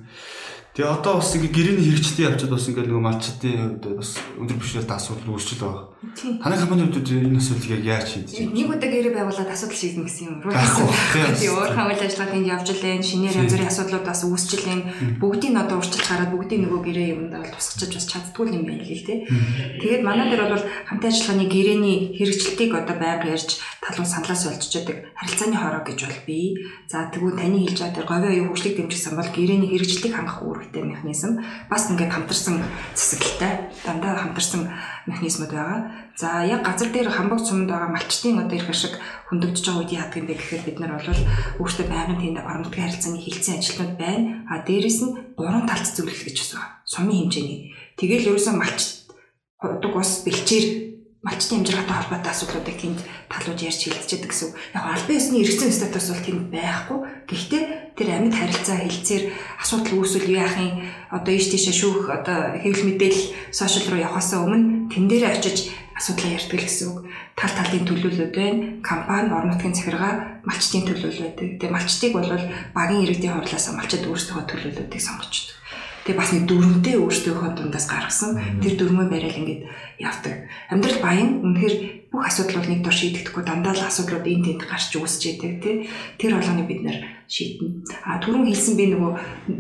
Тэгээ одоо бас ингээ гэрээний хэрэгчтэй явчаад бас ингээ нөгөө малчдын хувьд бас өндөр бишрэлт асуудал үүсчил байгаа. Таны компани хувьд энэ асуудлыг яг яаж шийдэж байна? Нэг удаа гэрээ байгуулад асуудал шийднэ гэсэн юм. Тийм өөрхөн үйл ажиллагаа тэнд явж лэн, шинээр янз бүрийн асуудлууд бас үүсчлэн бүгдийг нь одоо урьдчилж хараад бүгдийг нөгөө гэрээ юмд бол тусгачиж бас чаддгүй юм байна л тий. Тэгээд манай дээр бол хамтын ажиллагааны гэрээний хэрэгжилтийг одоо байнга ярьж талуун саналаас олжчихдаг харилцааны хороо гэж бол бий. За тэгвэл таны хэлж байгаа говийн оюун хөгжлийг дэмжих бол гэрээний хэрэгжилтийг хангах үүрэг үүрэгтэй механизм бас ингээд хамтарсан засаглалтай дандаа хамтарсан механизмуд байгаа. За яг газар дээр хамбог цумд байгаа малчтын одоо их ашиг хөндөгдөж байгаа үед яадаг юм бэ гэхээр бид нар бол өөртөө байнгын тэнд орон нутгийн харилцааны хилцэн ажилтнууд байна. А дээрэс нь гурван талт зөвлөх гэж байна. Сумын хэмжээний. Тэгэл ерөөсөө малчт удаг ус бэлчээр малчтын хэмжээтэй холбоотой асуудлуудыг тэнд талууд ярьж хэлцээд гэсэн. Яг албан ёсны эргэцэн статус бол тэнд байхгүй. Гэхдээ тэр амьд харилцаа хэлцээр асуудал үүсвэл яахын одоо ийш тийшээ шүүх одоо хэвлэл мэдээлэл сошиал руу явахаас өмнө тэн дээр очиж асуудлаа ярьдаг гэсэн үг. Тал талын төлөөлөлд байна. Компани орон нутгийн захиргаа малчтын төлөөлөл байдаг. Тэгээ малчтыг бол багийн иргэдийн хурлаас малчид өөрсдөө төлөөлөлүүдийг сонгочдог. Тэгээ бас нэг дөрөнтэй өөртөөхөө дундаас гаргасан тэр дөрмөө барайл ингээд явдаг. Амьдрал баян үнэхээр бүх асуудлууд нэг дор шийдэгдэхгүй дандаа л асуудлууд энэ тэнд гарч үүсч идэг тий. Тэр болгоныг бид нэр шийднэ. А түрүүн хэлсэн би нөгөө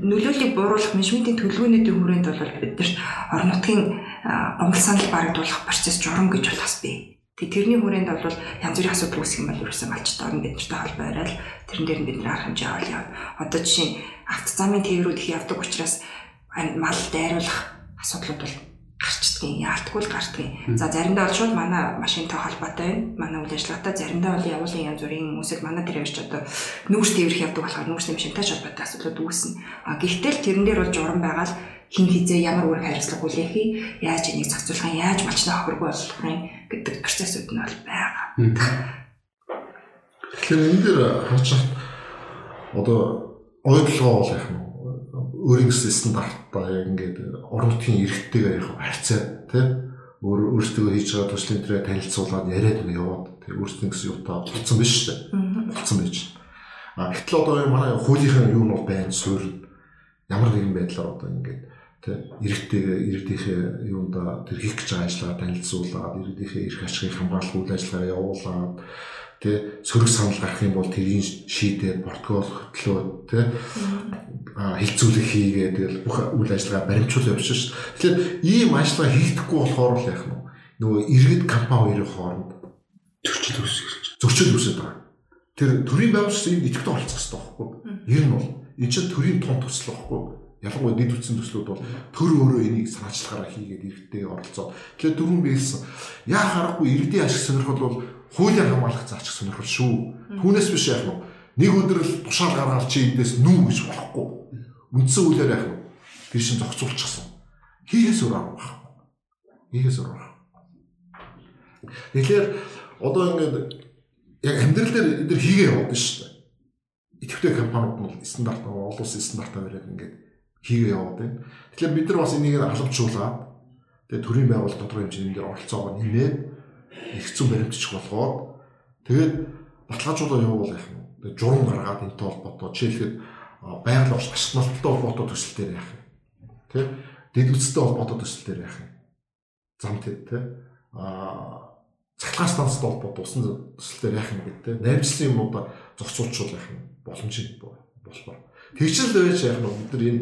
нөлөөллийг бууруулах менежментийн төлөвлөгөөнүүдийн хүрээнд бол бид нар орон нутгийн гомдол санал барагдуулах процесс журам гэж бол бас бий. Тэг тэрний хүрээнд бол янз бүрийн асуудал үүсэх юм бол ерөөсөө малчтай орно бид нартай холбоо барайл тэрэн дээр нь бид нар арга хэмжээ авал яв. Одоо жишээ авто замын тээврүүд их явдаг учраас мал дайруулах асуудлууд бол гарчдгийг яалтгүй л гардгийг. За заримдаа бол шууд манай машинтай холбоотой байна. Манай үйл ажиллагаатай заримдаа бол явуулын янз бүрийн хүмүүсэл манай дээр явж одоо нүүрс тээврэх явдаг болохоор нүүрс машинтай холбоотой асуудлууд үүснэ. А гэхдээ л тэрэн дээр бол журам байгаа л хин хизээ ямар үр хариуцлага хүлээхий, яаж энийг зохицуулах, яаж малчнаа хохиргүй болгохын гэдэг процессууд нь бол байгаа. Тэгэхээр энэ дээр харж одоо ойлгоо бол яг нь өөрийн стандартаа яг ингээд орон нутгийн эрхтэйгээ яг харьцаа тий өөр өөрсдөө хийж байгаа туслын төрөө танилцуулаад яриад нэг яваад тий өөрсдөө гэсэн юутаа болцсон биш үү? Болцсон байж. А гэтэл одоо манай хуулийнхаа юу нь бол байна? Суурь ямар нэгэн байдлаар одоо ингээд тий эрхтэйгээ иргэдийнхээ юунда тэр хийх гэж байгаа ажиллагаа танилцуулаад иргэдийнхээ эрх ашигыг хамгаалах үйл ажиллагаа явуулаад тэ сөрөг санал гарах юм бол тэрийг шийдээд протокол хөтлөө тэ хилцүүлэг хийгээд тэгэл бүх үйл ажиллагаа баримтжуул явуулж ш. Тэгэхээр ийм ажиллагаа хийхдэггүй болохоор л яах нь нөгөө иргэд компани хоёрын хооронд зөрчил үүсэж зөрчил үүсэж байгаа. Тэр төрийн байгууллагч энд идэвхтэй оролцох хэрэгтэй байхгүй. Ер нь бол энэ чинь төрийн тун төсөл байхгүй. Ялангуяа дэд үтсэн төслүүд бол төр өөрөө энийг санаачлагаараа хийгээд иргэдээ оролцоо. Тэгэхээр дөрвөн биелсэн. Яа харахгүй иргэдийн ашиг сонирхол бол хуулиар хамгаалах заачих сонирхол шүү. Түүнээс биш яах нь нэг өдөр л тушаал гаргаад чи эндээс нүү гэж болохгүй. Үндсэн хуулиар яах нь тэр шин зохицуулчихсан. Хийхээс өөр арга байхгүй. Хийхээс өөр арга. Тэгэхээр одоо ингээд яг амьдрал дээр эдгээр хийгээ яваад шүү дээ. Идэвхтэй компаниуд нь стандарт олон улсын стандартаар бариад ингээд хийгээ яваад байна. Тэгэхээр бид нар бас энийг алгажуулаад тэгээ төрийн байгууллага тодорхой хэмжээнд оролцоогоо нэмээд их зүүн баримтчих болгоод тэгээд баталгаажуулаа явуул яах юм. Тэгээд журам гаргаад энэтэй холбоотой жишээлхэд байгаль орч ашиглалттай холбоотой төсөл дээр яах юм. Тэ? Дэд үстэй холбоотой төсөл дээр яах юм. Зам тэр тэ? Аа цахилгаан станцтай холбоотой усан төсөл дээр яах юм гэдэг тэ? Найрамчлалын юмудаа зохицуулчул яах юм. Боломж юм болбоо. Тэгчл байж яах нь бид нар энэ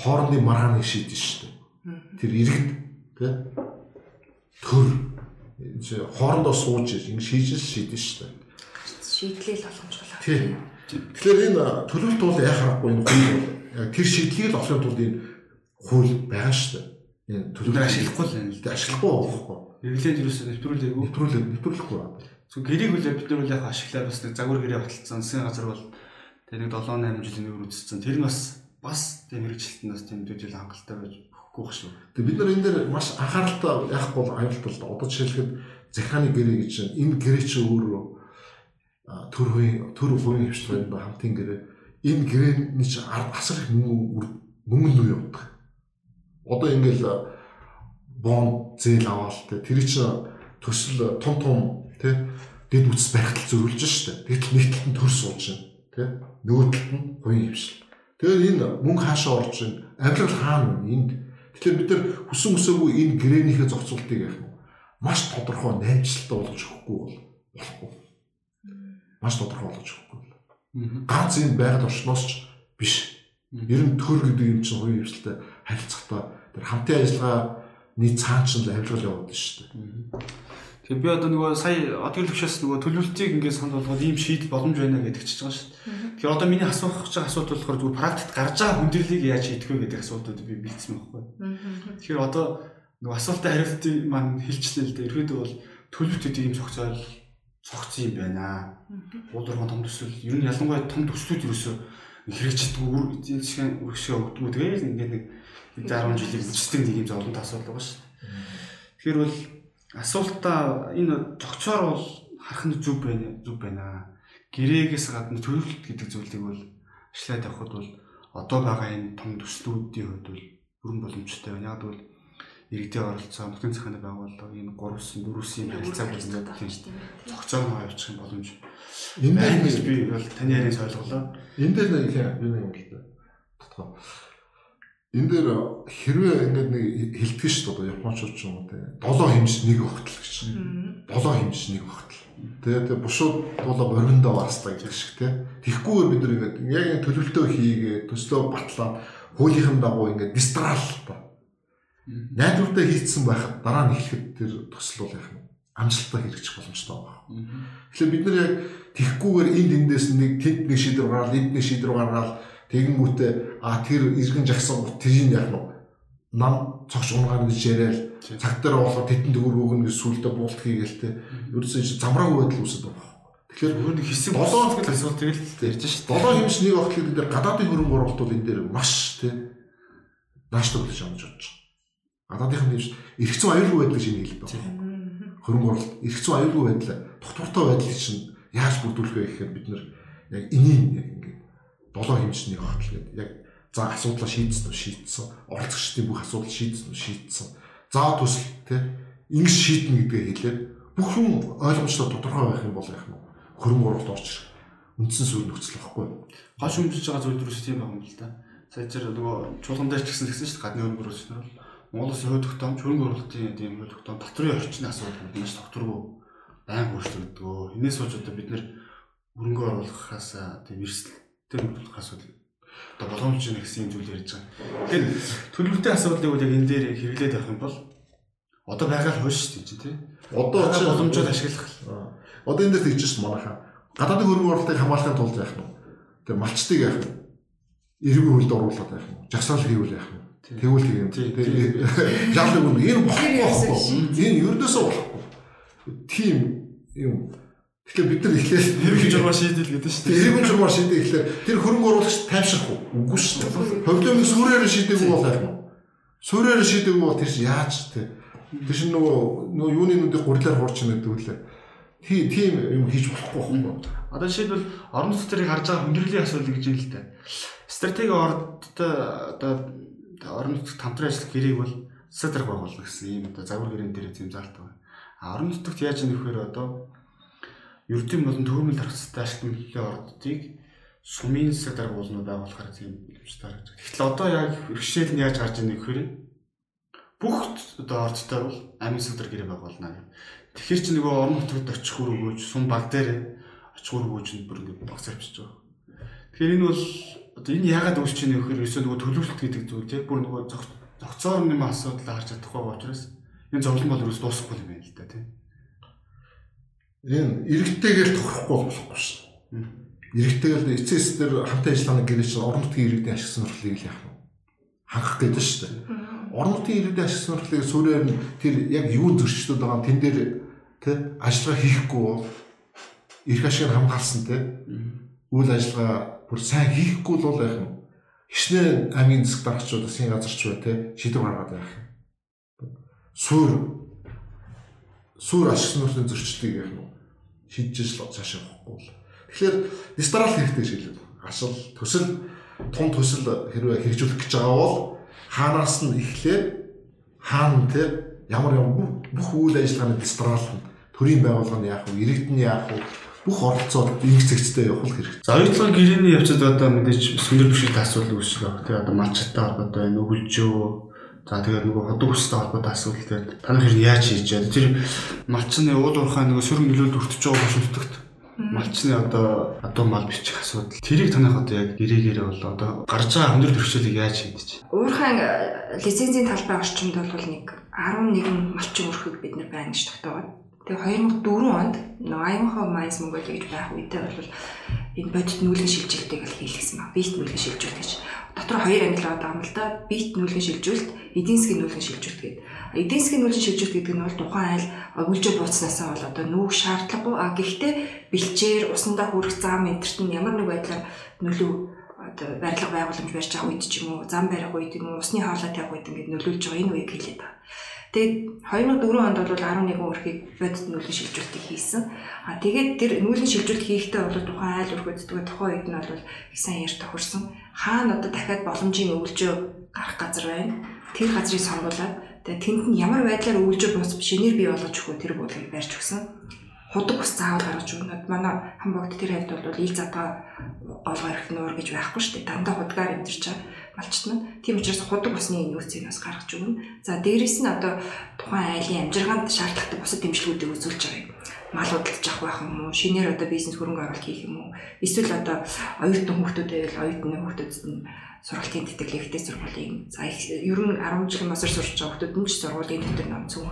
хоорондын маргааныг шийдэж шүү дээ. Тэр иргэд тэ? Төр хоорондоо сууж ингэ шийдэл шийдэн шүү дээ. Шийдлэл боломжтой. Тийм. Тэгэхээр энэ төлөвлөлт бол яа харахгүй энэ хууль бол тэр шийдлийг л олохын тулд энэ хууль байгаа шүү дээ. Энэ төлөвлөлт ашиглахгүй л байна л да. Ашиглахгүй байхгүй. Эглээд юусэн нэвтрүүлээгүй. Нэвтрүүлээ нэвтрүүлэхгүй. Зөв гэрээг үл бид нар бол яг ашиглаад бас нэг загвар гэрээ баталсан засгийн газар бол тэр нэг 7 8 жилийн өмнө үзсэн. Тэр нь бас бас тийм хэрэгжилтэнд бас төдийл хангалттай байж байх шүү. Тэгээ бид нар энэ дээр маш анхааралтай яахгүй бол аюултай л да. Одоо жишээлхэд захааны гэрээ гэж. Энэ гэрээ чи өөрөө төр хувийн төр хувийн хвшлэр байна хамтын гэрээ. Энэ гэрээний чи асар их мөнгө мөнгө нүү явдаг. Одоо ингээл бонд зээл аваад те тэр чи төсөл том том те дэд үтс барихтал зөрүүлж штэ. Талд нь төр сууж байна те нөгөө талд нь хувийн хвшил. Тэгэхээр энэ мөнгө хаашаа орж байна? Авирал хаана вэ? Энд тэгэхээр бид нар хүсэн хүсээгүй энэ гэрээнийхээ зохицуултыг яах нь маш тодорхой найдвартай болгож өгөхгүй бол болохгүй. Маш тодорхой болгож өгөхгүй. Ганц энэ байгаль орчноос ч биш. Ер нь төр гэдэг юм чинь хувийн хвшилтэй харилцахтаа тэр хамтын ажиллагааны цаан ч л авирал явуулдаг шүү дээ. Тэгээ би одоо нөгөө сая одгийн төвшөөс нөгөө төлөвлөлтийг ингээд санал болгоод ийм шийдэл боломж байна гэдэг чиж байгаа шүү дээ. Тэгэхээр одоо миний асуух гэж байгаа асуудал болохоор зүгээр практикт гарч байгаа хүндрэлийг яаж шийдэх вэ гэдэг асуудлууд би бэлдсэн байхгүй. Тэгэхээр одоо нөгөө асуултын хариултыг маань хэлчихлээ л дээ. Ерөөдөө бол төлөвлөлтүүд ийм цогцоол цогцсон юм байна. Уулуурхан том төсөл ер нь ялангуяа том төслүүд ерөөсөө хэрэгждэг үр зинсгэн үргшээ өгдөг. Тэгээд ингээд нэг 10 жилийн үжигдэг нэг юм зовлонт асуудал байгаа шүү. Тэгэхээр бол асуултаа энэ зөгчоор бол харах нь зүг байна зүг байна. Гэрээгээс гадна төлөвлөлт гэдэг зүйлийг бол ашлаад явхад бол одоо байгаа энэ том төслүүдийн хувьд бол бүрэн боломжтой байна. Яг бол иргэдийн оролцоо, нутгийн захааны байгууллага энэ 3-ын 4-ийн харилцааг үзээд тийм зохицоор нь явуучих юм боломж. Энэ дээр би бол таны яриаг ойлголоо. Энэ дээр нэг юм юм л да энэ дээр хэрвээ ингээд нэг хилтгэж шүү дээ японочууд ч юм уу те 7 хэмж нэг өгтөл гэж. 7 хэмж нэг өгтөл. Тэгээд бушууд дуулаа бориндоо ваастай гэж шиг те. Тэгхгүйгээр бид нар ингээд яг төлөвлөлтөө хийгээ төслөө батлаа хуулийнхын дагуу ингээд дистрал та. Найдвартай хийцсэн байхад дараа нь эхлэхэд тэр төсөл бол яах нь амжилттай хэрэгжих боломжтой байна. Тэгэхээр бид нар яг тэгхгүйгээр энд эндээс нэг тэнд нэг шийдвэр гаргаад энд нэг шийдвэр гаргаад Тэгэнгүүтээ а тэр иргэн жагсан тэрийг яах нь нам цогч унгаар гэж яриад цаг дээр болохоор тетэн төгөр өгнө гэж сүултээ буулт хийгээл те. Ерөөсөө чи замраагүй байдал үүсэж байгаа. Тэгэхээр нэг хэсэг болоо тэгэл асуулт тэгэл ярьж шээ. Долоо хэмж нэг огтлыг бид гадаадын хөрөнгө оруулалт бол энэ дээр маш те нааштай болж амж бодож байгаа. Гадаадынх нь эргэцэн аюулгүй байдал гэж хэлээд байгаа. Хөрөнгө оруулалт эргэцэн аюулгүй байдал доктортой байдлыг чинь яаж бүрдүүлэх вэ гэхээр бид нар яг энийг долоо хэмжээний хотл гэдэг. Яг за асуудлаа шийдсэн үү шийдсэн. Оролцогчдын бүх асуудал шийдсэн үү шийдсэн. За төсөл те ингэж шийднэ гэдгээ хэлээд бүх юм ойлгомжтой тодорхой байх юм бол яах нь хөрөнгө оруулалт ирэх үндсэн суурь нөхцөл байхгүй. Хаш өмжиж байгаа зүйл төрөс тийм байгаа юм л да. Сая зэрэг нөгөө чуулган дээр ч гэсэн гэсэн шүү дээ гадны хөрөнгө оруулалт нь бол Монголын хувь тогтоом хөрөнгө оруулалтын тийм хувь тогтоом дотрын орчны асуудал маш докторгүй байн өөрчлөгдөө. Энээс болж одоо бид нэр хөрөнгө оруулахаас тийм эрсдэл тэр төлөх асуудал одоо боломж чинь гэсэн зүйл ярьж байгаа. Тэгэхээр төлөвлөлтийн асуудлыг яг энэ дээр хэрэглээд авах юм бол одоо байгаа л хойш шүү дээ тий. Одоо чи боломжууд ашиглах. Одоо энэ дээр тэгж шүү манайхаа. Гадаадын хөрөнгө оруулалтыг хамгаалахын тулд яах нь. Тэр малчтыг яах нь. Эрүүл хөлд оруулаад яах нь. Жагсаал хийвэл яах нь. Тэгвэл тийм. Тэгээд яалаа үн энэ болохгүй. Энэ ердөөсөө болохгүй. Тим юм Тэгэхээр бид нар эхлээд эргэн журмаар шийдэл гэдэг шүү дээ. Эргэн журмаар шийдэл эхлээр тэр хөрөнгө оруулагч тайвшрах уу? Үгүй шүү дээ. Хөвлөмөг сүрээр шийдэггүй бол яах нь? Сүрээр шийдэггүй бол тэр чинь яаж те? Тэр чинь нөгөө нөгөө юуны нүдийг гурлаар хуурч нэдэг үлээ. Тийм тийм юм хийж болохгүй байхгүй. Одоо жишээлбэл орон нутгийн харж байгаа хүндрэлийн асуудал гэж юм л дээ. Стратеги ордтой одоо орон нутгийн хамтран ажиллах гэрээг бол стратеги байгуулна гэсэн ийм одоо загвар гэрэн дээр зэм заалт байна. А орон нутгт яаж нөхөр одоо ердийн болон төвөмөл тархацтай ашиг нөлөөний ордуудыг сумын засаг даргуулнууд байгуулахаар тийм боломжтой гэж. Тэгэхээр одоо яг бэрхшээл нь яаж гарч ирэх вэ гэхээр бүх одоо ордтой бол амин засаг гэрээ байгуулна гэх. Тэгэхээр чи нөгөө орон нутгад очих үр өгөөж сум баг дээр очих үр өгөөж нь бүр ингэ багц авчиж байгаа. Тэгэхээр энэ бол одоо энэ яагаад үүсч ийнэ гэхээр ерөөсөө нөгөө төлөвлөлт гэдэг зүйл тийм бүр нөгөө зохицоор нэм асуудал харж чадахгүй байгаа учраас энэ зовлон бол ерөөс дуусахгүй юм байна л да тийм энэ иргэдтэйгээр тохирохгүй болохгүй шин. Иргэдтэйгээр эцэс дээр хамтын ажиллагааны гэрээ чинь орон нутгийн иргэдийн ашиг сонирхлыг л яах нь хангах гэдэг шүү дээ. Орон нутгийн иргэдийн ашиг сонирхлыг суурьаар нь тэр яг юу зөрчилдөд байгаа тэн дээр тэ ажиллагаа хийхгүй эрх ашиг хамгаалсан тэ. Үйл ажиллагаа бүр сайн хийхгүй л яах нь. Хичнээн аймгийн засаг дарагчид засгийн газарч бай те шийдвэр гаргаад байх юм. Суур суур ашиг нөхцөлийн зөрчлөлийг яг нь шийдэж л цаашаа явахгүй бол. Тэгэхээр дистрал хэрэгтэй шийдэл. Ашил төсөл тун төсөл хэрвээ хэрэгжүүлэх гэж байгаа бол хаанаас нь эхлээд хаана те ямар ямар бүх үйл ажиллагааны дистрал төрийн байгууллага нь яах вэ? Иргэд нь яах вэ? бүх оролцоод нэг зэгцтэй явах хэрэгтэй. За оюутлын гэрээний явцад одоо мэдээж сүндэр бишэлт асуудал үүсэх. Тэгээ одоо малчтай холбоотой байна, өгөлжөө. За тэгээд нөгөө ходог хүстэй холбоотой асуудал тэгээд та нар хэрэг яаж хийж яа. Тэр малчны уул уурхай нөгөө сүрэн нөлөөлөлд өртөж байгаа бошигддогт. Малчны одоо одоо мал бичих асуудал. Тэрийг танах одоо яг гэрээгээрээ бол одоо гарч байгаа хүндрэл бэрхшээлийг яаж шийдэж. Уурхайн лицензийн талбай орчимд бол нэг 11 малчин өрхөг бид нар байна гэж тогтоогод Тэгээ 2004 онд Аймхаа Майс Mongolia гэж байх үедээ бол энэ бодит нүүлгэн шилжилтийг л хийлгэсэн ба. Бит нүүлгэн шилжүүлэлт гэж. Дотор хоёр англи байгаа юм л да. Бит нүүлгэн шилжүүлэлт, эдийн засгийн нүүлгэн шилжүүлэлт гэдэг. Эдийн засгийн нүүлгэн шилжүүлэлт гэдэг нь бол тухайн айл өгүүлжөө бууцнаасаа бол одоо нүүх шаардлагагүй. А гэхдээ бэлчээр усандаа хүрэх зам энтерт нь ямар нэг байдлаар нөлөө одоо барилга байгууламж барьж байгаа үед ч юм уу зам барих үед юм уу усны хаалаа тавих үед ингээд нөлөөлж байгаа энэ үеийг хэлээд байгаа. Тэгээд 2004 онд бол 11 өрхийг бодит нүүлгэн шилжүүлэлтийг хийсэн. А тэгээд тэр нүүлгэн шилжүүлэлт хийхдээ бол тухайн айл өрхөддөг тухайн үед нь бол их сайн ярь тохирсон. Хаана одоо дахиад боломжийн өвлжөө гарах газар байна. Тэр газрыг сонгуулад тэгээд тэнд нь ямар байдлаар өвлжөө бус шинээр бий болгож өгөх тэр бодлыг барьж өгсөн худаг ус заавал гаргаж өгнөд манай хамбогт тэр хавьд бол ил задгаа олгоо ирэх нуур гэж байхгүй шүү дээ. Дандаа худгаар амьдарч байгаа малчтна. Тийм учраас худаг усны нөөцийг бас гаргаж өгнө. За дээрэс нь одоо тухайн айлын амжиргаанд шаардлагатай бусад дэмжлэгүүдийг үзүүлж байгаа юм. Мал удалж авах байх юм уу? Шинээр одоо бизнес хөрөнгө оруулалт хийх юм уу? Эсвэл одоо оюутан хүмүүстэй байвал оюутны хүмүүсд нь сургалтын тэтгэлэгтэй сургуулийн за ер нь 10 жилийн босор сурч байгаа хүмүүс нь ч сургуулийн тэтгэлэг ном цөөх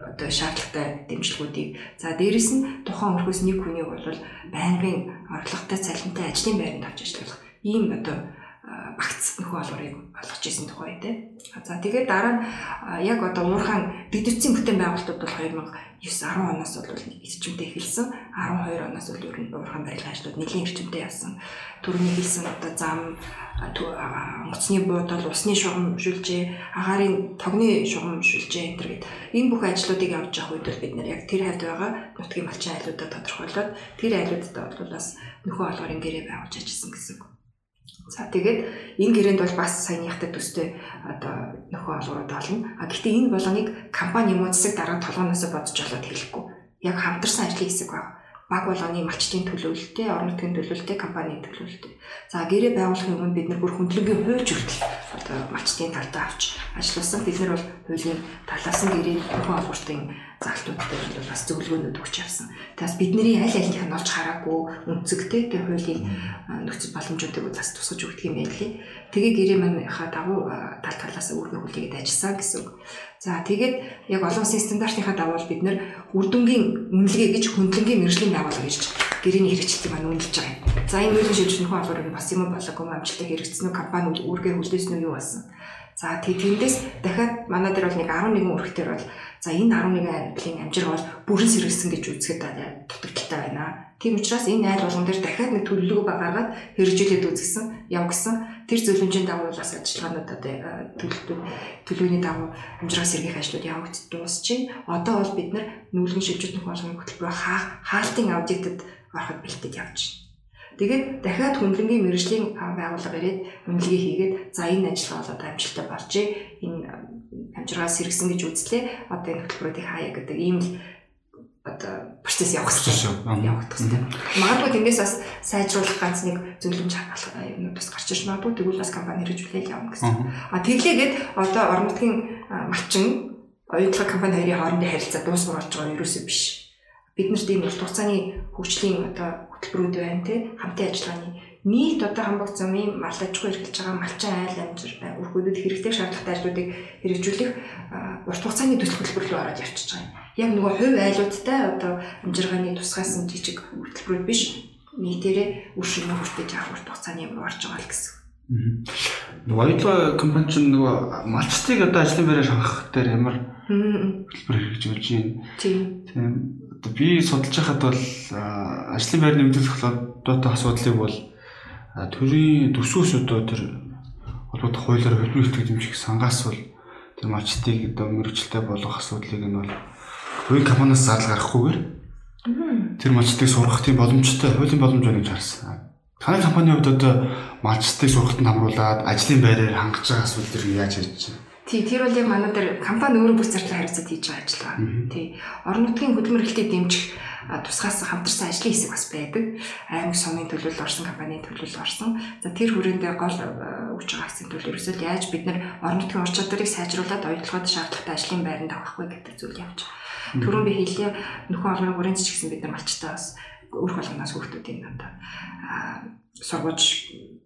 одоо шаардлагатай дэмжлэгүүдийг за дээрэс нь тухайн өрхөөс нэг хүнийг бол байнгын орлоготой цалинтай ажлын байранд авч ажиллах ийм одоо багц нөхөө олгорыг олгож исэн тухай тий. За тэгээд дараа нь яг одоо уурхаан дэдвцийн бүтээн байгуулалтууд бол 2009 10 оноос бол эрчимтэй эхэлсэн. 12 оноос бол ер нь уурхаан барилгын ажлууд нэлийн эрчимтэй явсан. Төрөний хэлсэн одоо зам онгоцны буудал, усны шугам шүлжээ, агаарын тогны шугам шүлжээ энэ гэд энэ бүх ажлуудыг явж явах үед бол бид нэр яг тэр хавьд байгаа нутгийн малчин айлуудаа тодорхойлоод тэр айлуудад бол бас нөхөө олгорын гэрээ байгуулж ажилласан гэсэн үг. За тэгээд энэ гэрээнд бол бас саяныхтай төстэй одоо нөхөө олгорууд олно. А гэхдээ энэ болгоныг компани юм уу засаг дарга толгоноос бодож болоод хэлэхгүй. Яг хамтарсан ажлын хэсэг байна баг болгоны малчтын төлөвлөлттэй, орон нутгийн төлөвлөлттэй, компанийн төлөвлөлттэй. За гэрээ байгуулахын өмнө бид нар бүр хүндлэнгийн хууч хүртэл одоо малчтын талдаа авч ажилласан. Бид нар бол хуулийн талаас нь гэрээ нөхөн олбортын залтуудтай бол бас зөвлөгөөнүүд өгч явсан. Тэгээс бидний аль альнийх нь олж хараагүй үнцэгтэй тэг хуулийн нөхцөл боломжуудыг бас тусгаж өгдөг юм байна лээ. Тэгээ гэрээ манайхаа дагуу тал талаас өөрнөө хүлээгээд ажилласан гэсэн үг. За тэгээд яг олон улсын стандартынхаа дагуу бид нэр үрдөнгийн үнэлгээ гэж хөндлөнгийн мэрэгжлийн байгууллага гэж гэрээний хэрэгжилтийг маань үнэлж байгаа юм. За энэ мөрийн шилжүүлэх холбоорыг бас юм болоогүй амжилттай хэрэгжсэн үү компаниуд үүргээ хүлээсэн үү юу болсон. За тэндээс дахиад манай дээр бол нэг 11 өрхтөр бол за энэ 11 аймгийн амжирга бол бүрэн сэргэлсэн гэж үзэхэд дутагдaltaй байна. Тийм учраас энэ айл болгон дээр дахиад нэг төлөвлөгөө гаргаад хэрэгжүүлээд үзсэн, явагсан. Тэр зөвлөмжийн дагуу бас ажиллагаанууд одоо төлөвлөлт төлөвлөгөөний дагуу амжиргаа сэргийх ажлууд явагдаж дуусчихин. Одоо бол бид нар нүүлгэн шилжүүлэх болгоны хөтөлбөрөөр хаалтын аудитэд ороход бэлтээд явж байна. Тэгээд дахиад хүндлэнгийн мэрэгжлийн байгууллага ирээд үнэлгээ хийгээд за энэ ажиллагаа бол одоо амжилттай болжээ. Энэ амжиргаа сэргсэн гэж үзлээ. Одоо энэ хөтөлбөрүүдийг хаяа гэдэг ийм л одоо процесс явах хэрэгтэй. Явагдах хэрэгтэй. Магадгүй тэндээс бас сайжруулах ганц нэг зөвлөмж хадгалах юмнууд бас гарч ирж магадгүй тэгвэл бас компани хэрэгжүүлээл явна гэсэн. А тэглээгээд одоо орон нутгийн малчин оюутлаг компани хоёрын хоорондын харилцаа дуусгаж болж байгаа юм ерөөсөө биш. Бид нарт ийм урт хугацааны хөгжлийн одоо хөтөлбөрүүд байна те хамтын ажиллагааны нийт одоо хамбогц замын мал аж ахуй эрхэлж байгаа малчин айл амжир өрхүүдэд хэрэгтэй шаардлагатай ажлуудыг хэрэгжүүлэх урт хугацааны төсөл хөтөлбөр рүү ороод явчихж байгаа юм яг нөгөө хувь айлуудтай одоо амжиргааны тусгайсан жижиг хөтөлбөрүүд биш нийтээрээ үр шимээ хүртэж авах урт хугацааны юм орж байгаа л гэсэн. Нөгөө аюулгүй компани чинь нөгөө малчтыг одоо ажлын байраар хангах дээр ямар хөтөлбөр хэрэгжүүлж байна. Тийм. Тийм. Би судалж байхад бол ажлын байр нэмэгдүүлэх холбоотой асуудлыг бол төрийн төсвөөс одоо тэр холбоотой хуулиар хөлбөр итгэж дэмжих сангаас бол тэр малчтыг одоо мэрэгчлээ болгох асуудлыг нь бол хувийн компаниас зардал гаргахгүйгээр тэр малчтыг сургах тийм боломжтой хуулийн боломж байна гэж харсан. Таны компанийн хувьд одоо малчтыг сургалтанд хамруулад ажлын байраар хангаж байгаа асуудал төр яаж хийж байна? Тий, тэр яг манай дээр компани өөрөө бүс зардлын харилцааг хийж байгаа ажил байна. Тий. Орон нутгийн хөдөлмөрлөлтийг дэмжих тусгаас хамтарсан ажлын хэсэг бас байдаг. Аймаг сумын төлөөлөл орсон, компанийн төлөөлөл орсон. За тэр хүрээндээ гол өгж байгаа акцент бол ерөөсөө яаж бид нар орон нутгийн ур чадварыг сайжруулад оюутлогод шаардлагатай ажлын байранд авах вэ гэдэг зүйл явж байгаа. Түрүүн би хэлээ нөхөн олонний хүрээнд ч гэсэн бид нар малчтаа бас өөр болгоноос хүүхдүүдийн надад сургууж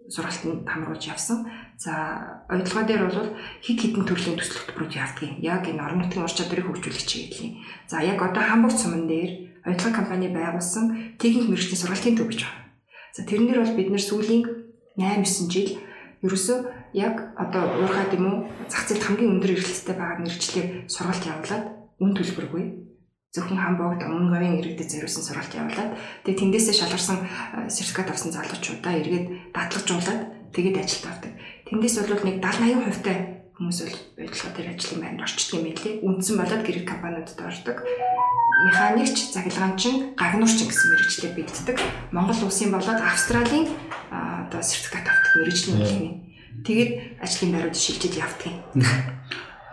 сургалтанд хамруулж явсан. За ойлгоо дээр бол хид хідэн төрлийн төсөл хөтөлбөрүүд явдгийг яг энэ орон нутгийн ур чадварыг хөгжүүлэх чиглэлийн. За яг одоо Хамбогт суман дээр ойлгоо компани байгуулсан техник мэрэгчлийн сургалтын төв гэж байна. За тэрнэр бол бид нэр сүүлийн 8 9 жил ерөөсөө яг одоо уурхаад юм уу зах зээлд хамгийн өндөр эрхлэлтэй байгаа мэрэгчлэр сургалт явуулаад үн төлбөргүй зөвхөн хамбогд өмнө говийн иргэдэд зориулсан сургалт явуулаад тэгээ тэндээсээ шалгарсан сертификат авсан залуучуудаа эргээд дадлажуулаад тэгээд ажилд авдаг. Тэндээс бол нэг 70 80% та хүмүүс бол бодлого дээр ажлын байранд орчдөг юм билээ. Үндсэн болоод гэрэг компаниудад ордог. Механикч, заглаганчин, гагнуурчин гэсэн мэрэгчлэр бэлддэг. Монгол улсын болоод Австралийн одоо сертификат авдаг мэрэгжлийн хэлний. Тэгээд ажлын байрууд шилжиж явдаг юм.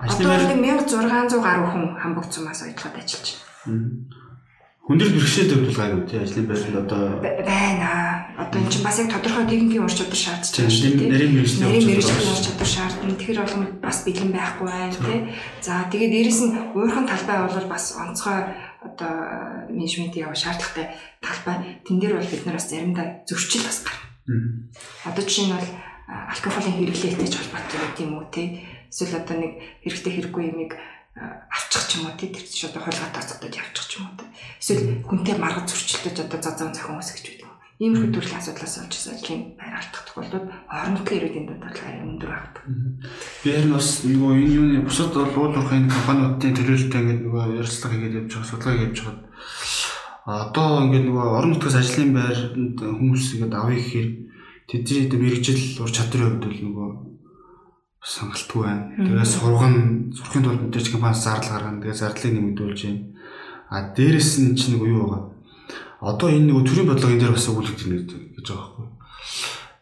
Ажлын байр 1600 гаруй хүн хамбогцсомаас ойлгоод ажиллаж байна. Хүндрэл бэрхшээлтэй хувьд гайгүй тий ажлын байранд одоо байна. Одоо эн чинь бас яг тодорхой техникийн ур чадвар шаардж байгаа шүү дээ. Нарийн мэрэгчлийн ур чадвар шаардна. Тэгэхээр болгон бас бэлэн байхгүй байна тий. За тэгээд дээрэс нь уурхын талбай бол бас онцгой одоо менежмент яа шаардлагатай талбай. Тэн дээр бол бид нар бас заримдаа зөрчил бас гарна. Одоо жишээ нь бол алкоголын хэрэглээтэй ч холбоотой гэдэг юм уу тий. Эсвэл одоо нэг хэрэгтэй хэрэггүй юмыг авчих ч юм уу тий тэр чинь одоо хулгай тооцогдож явчих ч юм уу эсвэл хүнтэй маргад зөрчилдөж одоо зазаан зохион үсгэж байдаг. Иймэрхүү төрлийн асуудлаас олж ажлын байр алдах тохиолдолд орон нутгийн ирээдүйн арай өндөр байдаг. Би харин бас нөгөө энэ юуны бусад уулуурхайн компаниудын төлөөлөлтөй ингээд нөгөө ярилцлага хийгээд явж байгаа судалгаа хийж байгаа. Одоо ингээд нөгөө орон нутгаас ажлын байранд хүмүүс ингээд авъя гэхээр тэдний мэрэгжил ур чадрын хувьд бол нөгөө сонголтгүй байна. Тэгээ сурган сурахын тулд мэдээж компаниас зардал гаргана. Тэгээ зардлыг нэмэгдүүлж байна. А дээрэс нь чинь нэг юу байгаа. Одоо энэ нэг төрийн бодлого энэ дээр бас өгүүлэгдэж байна гэж байгаа байхгүй.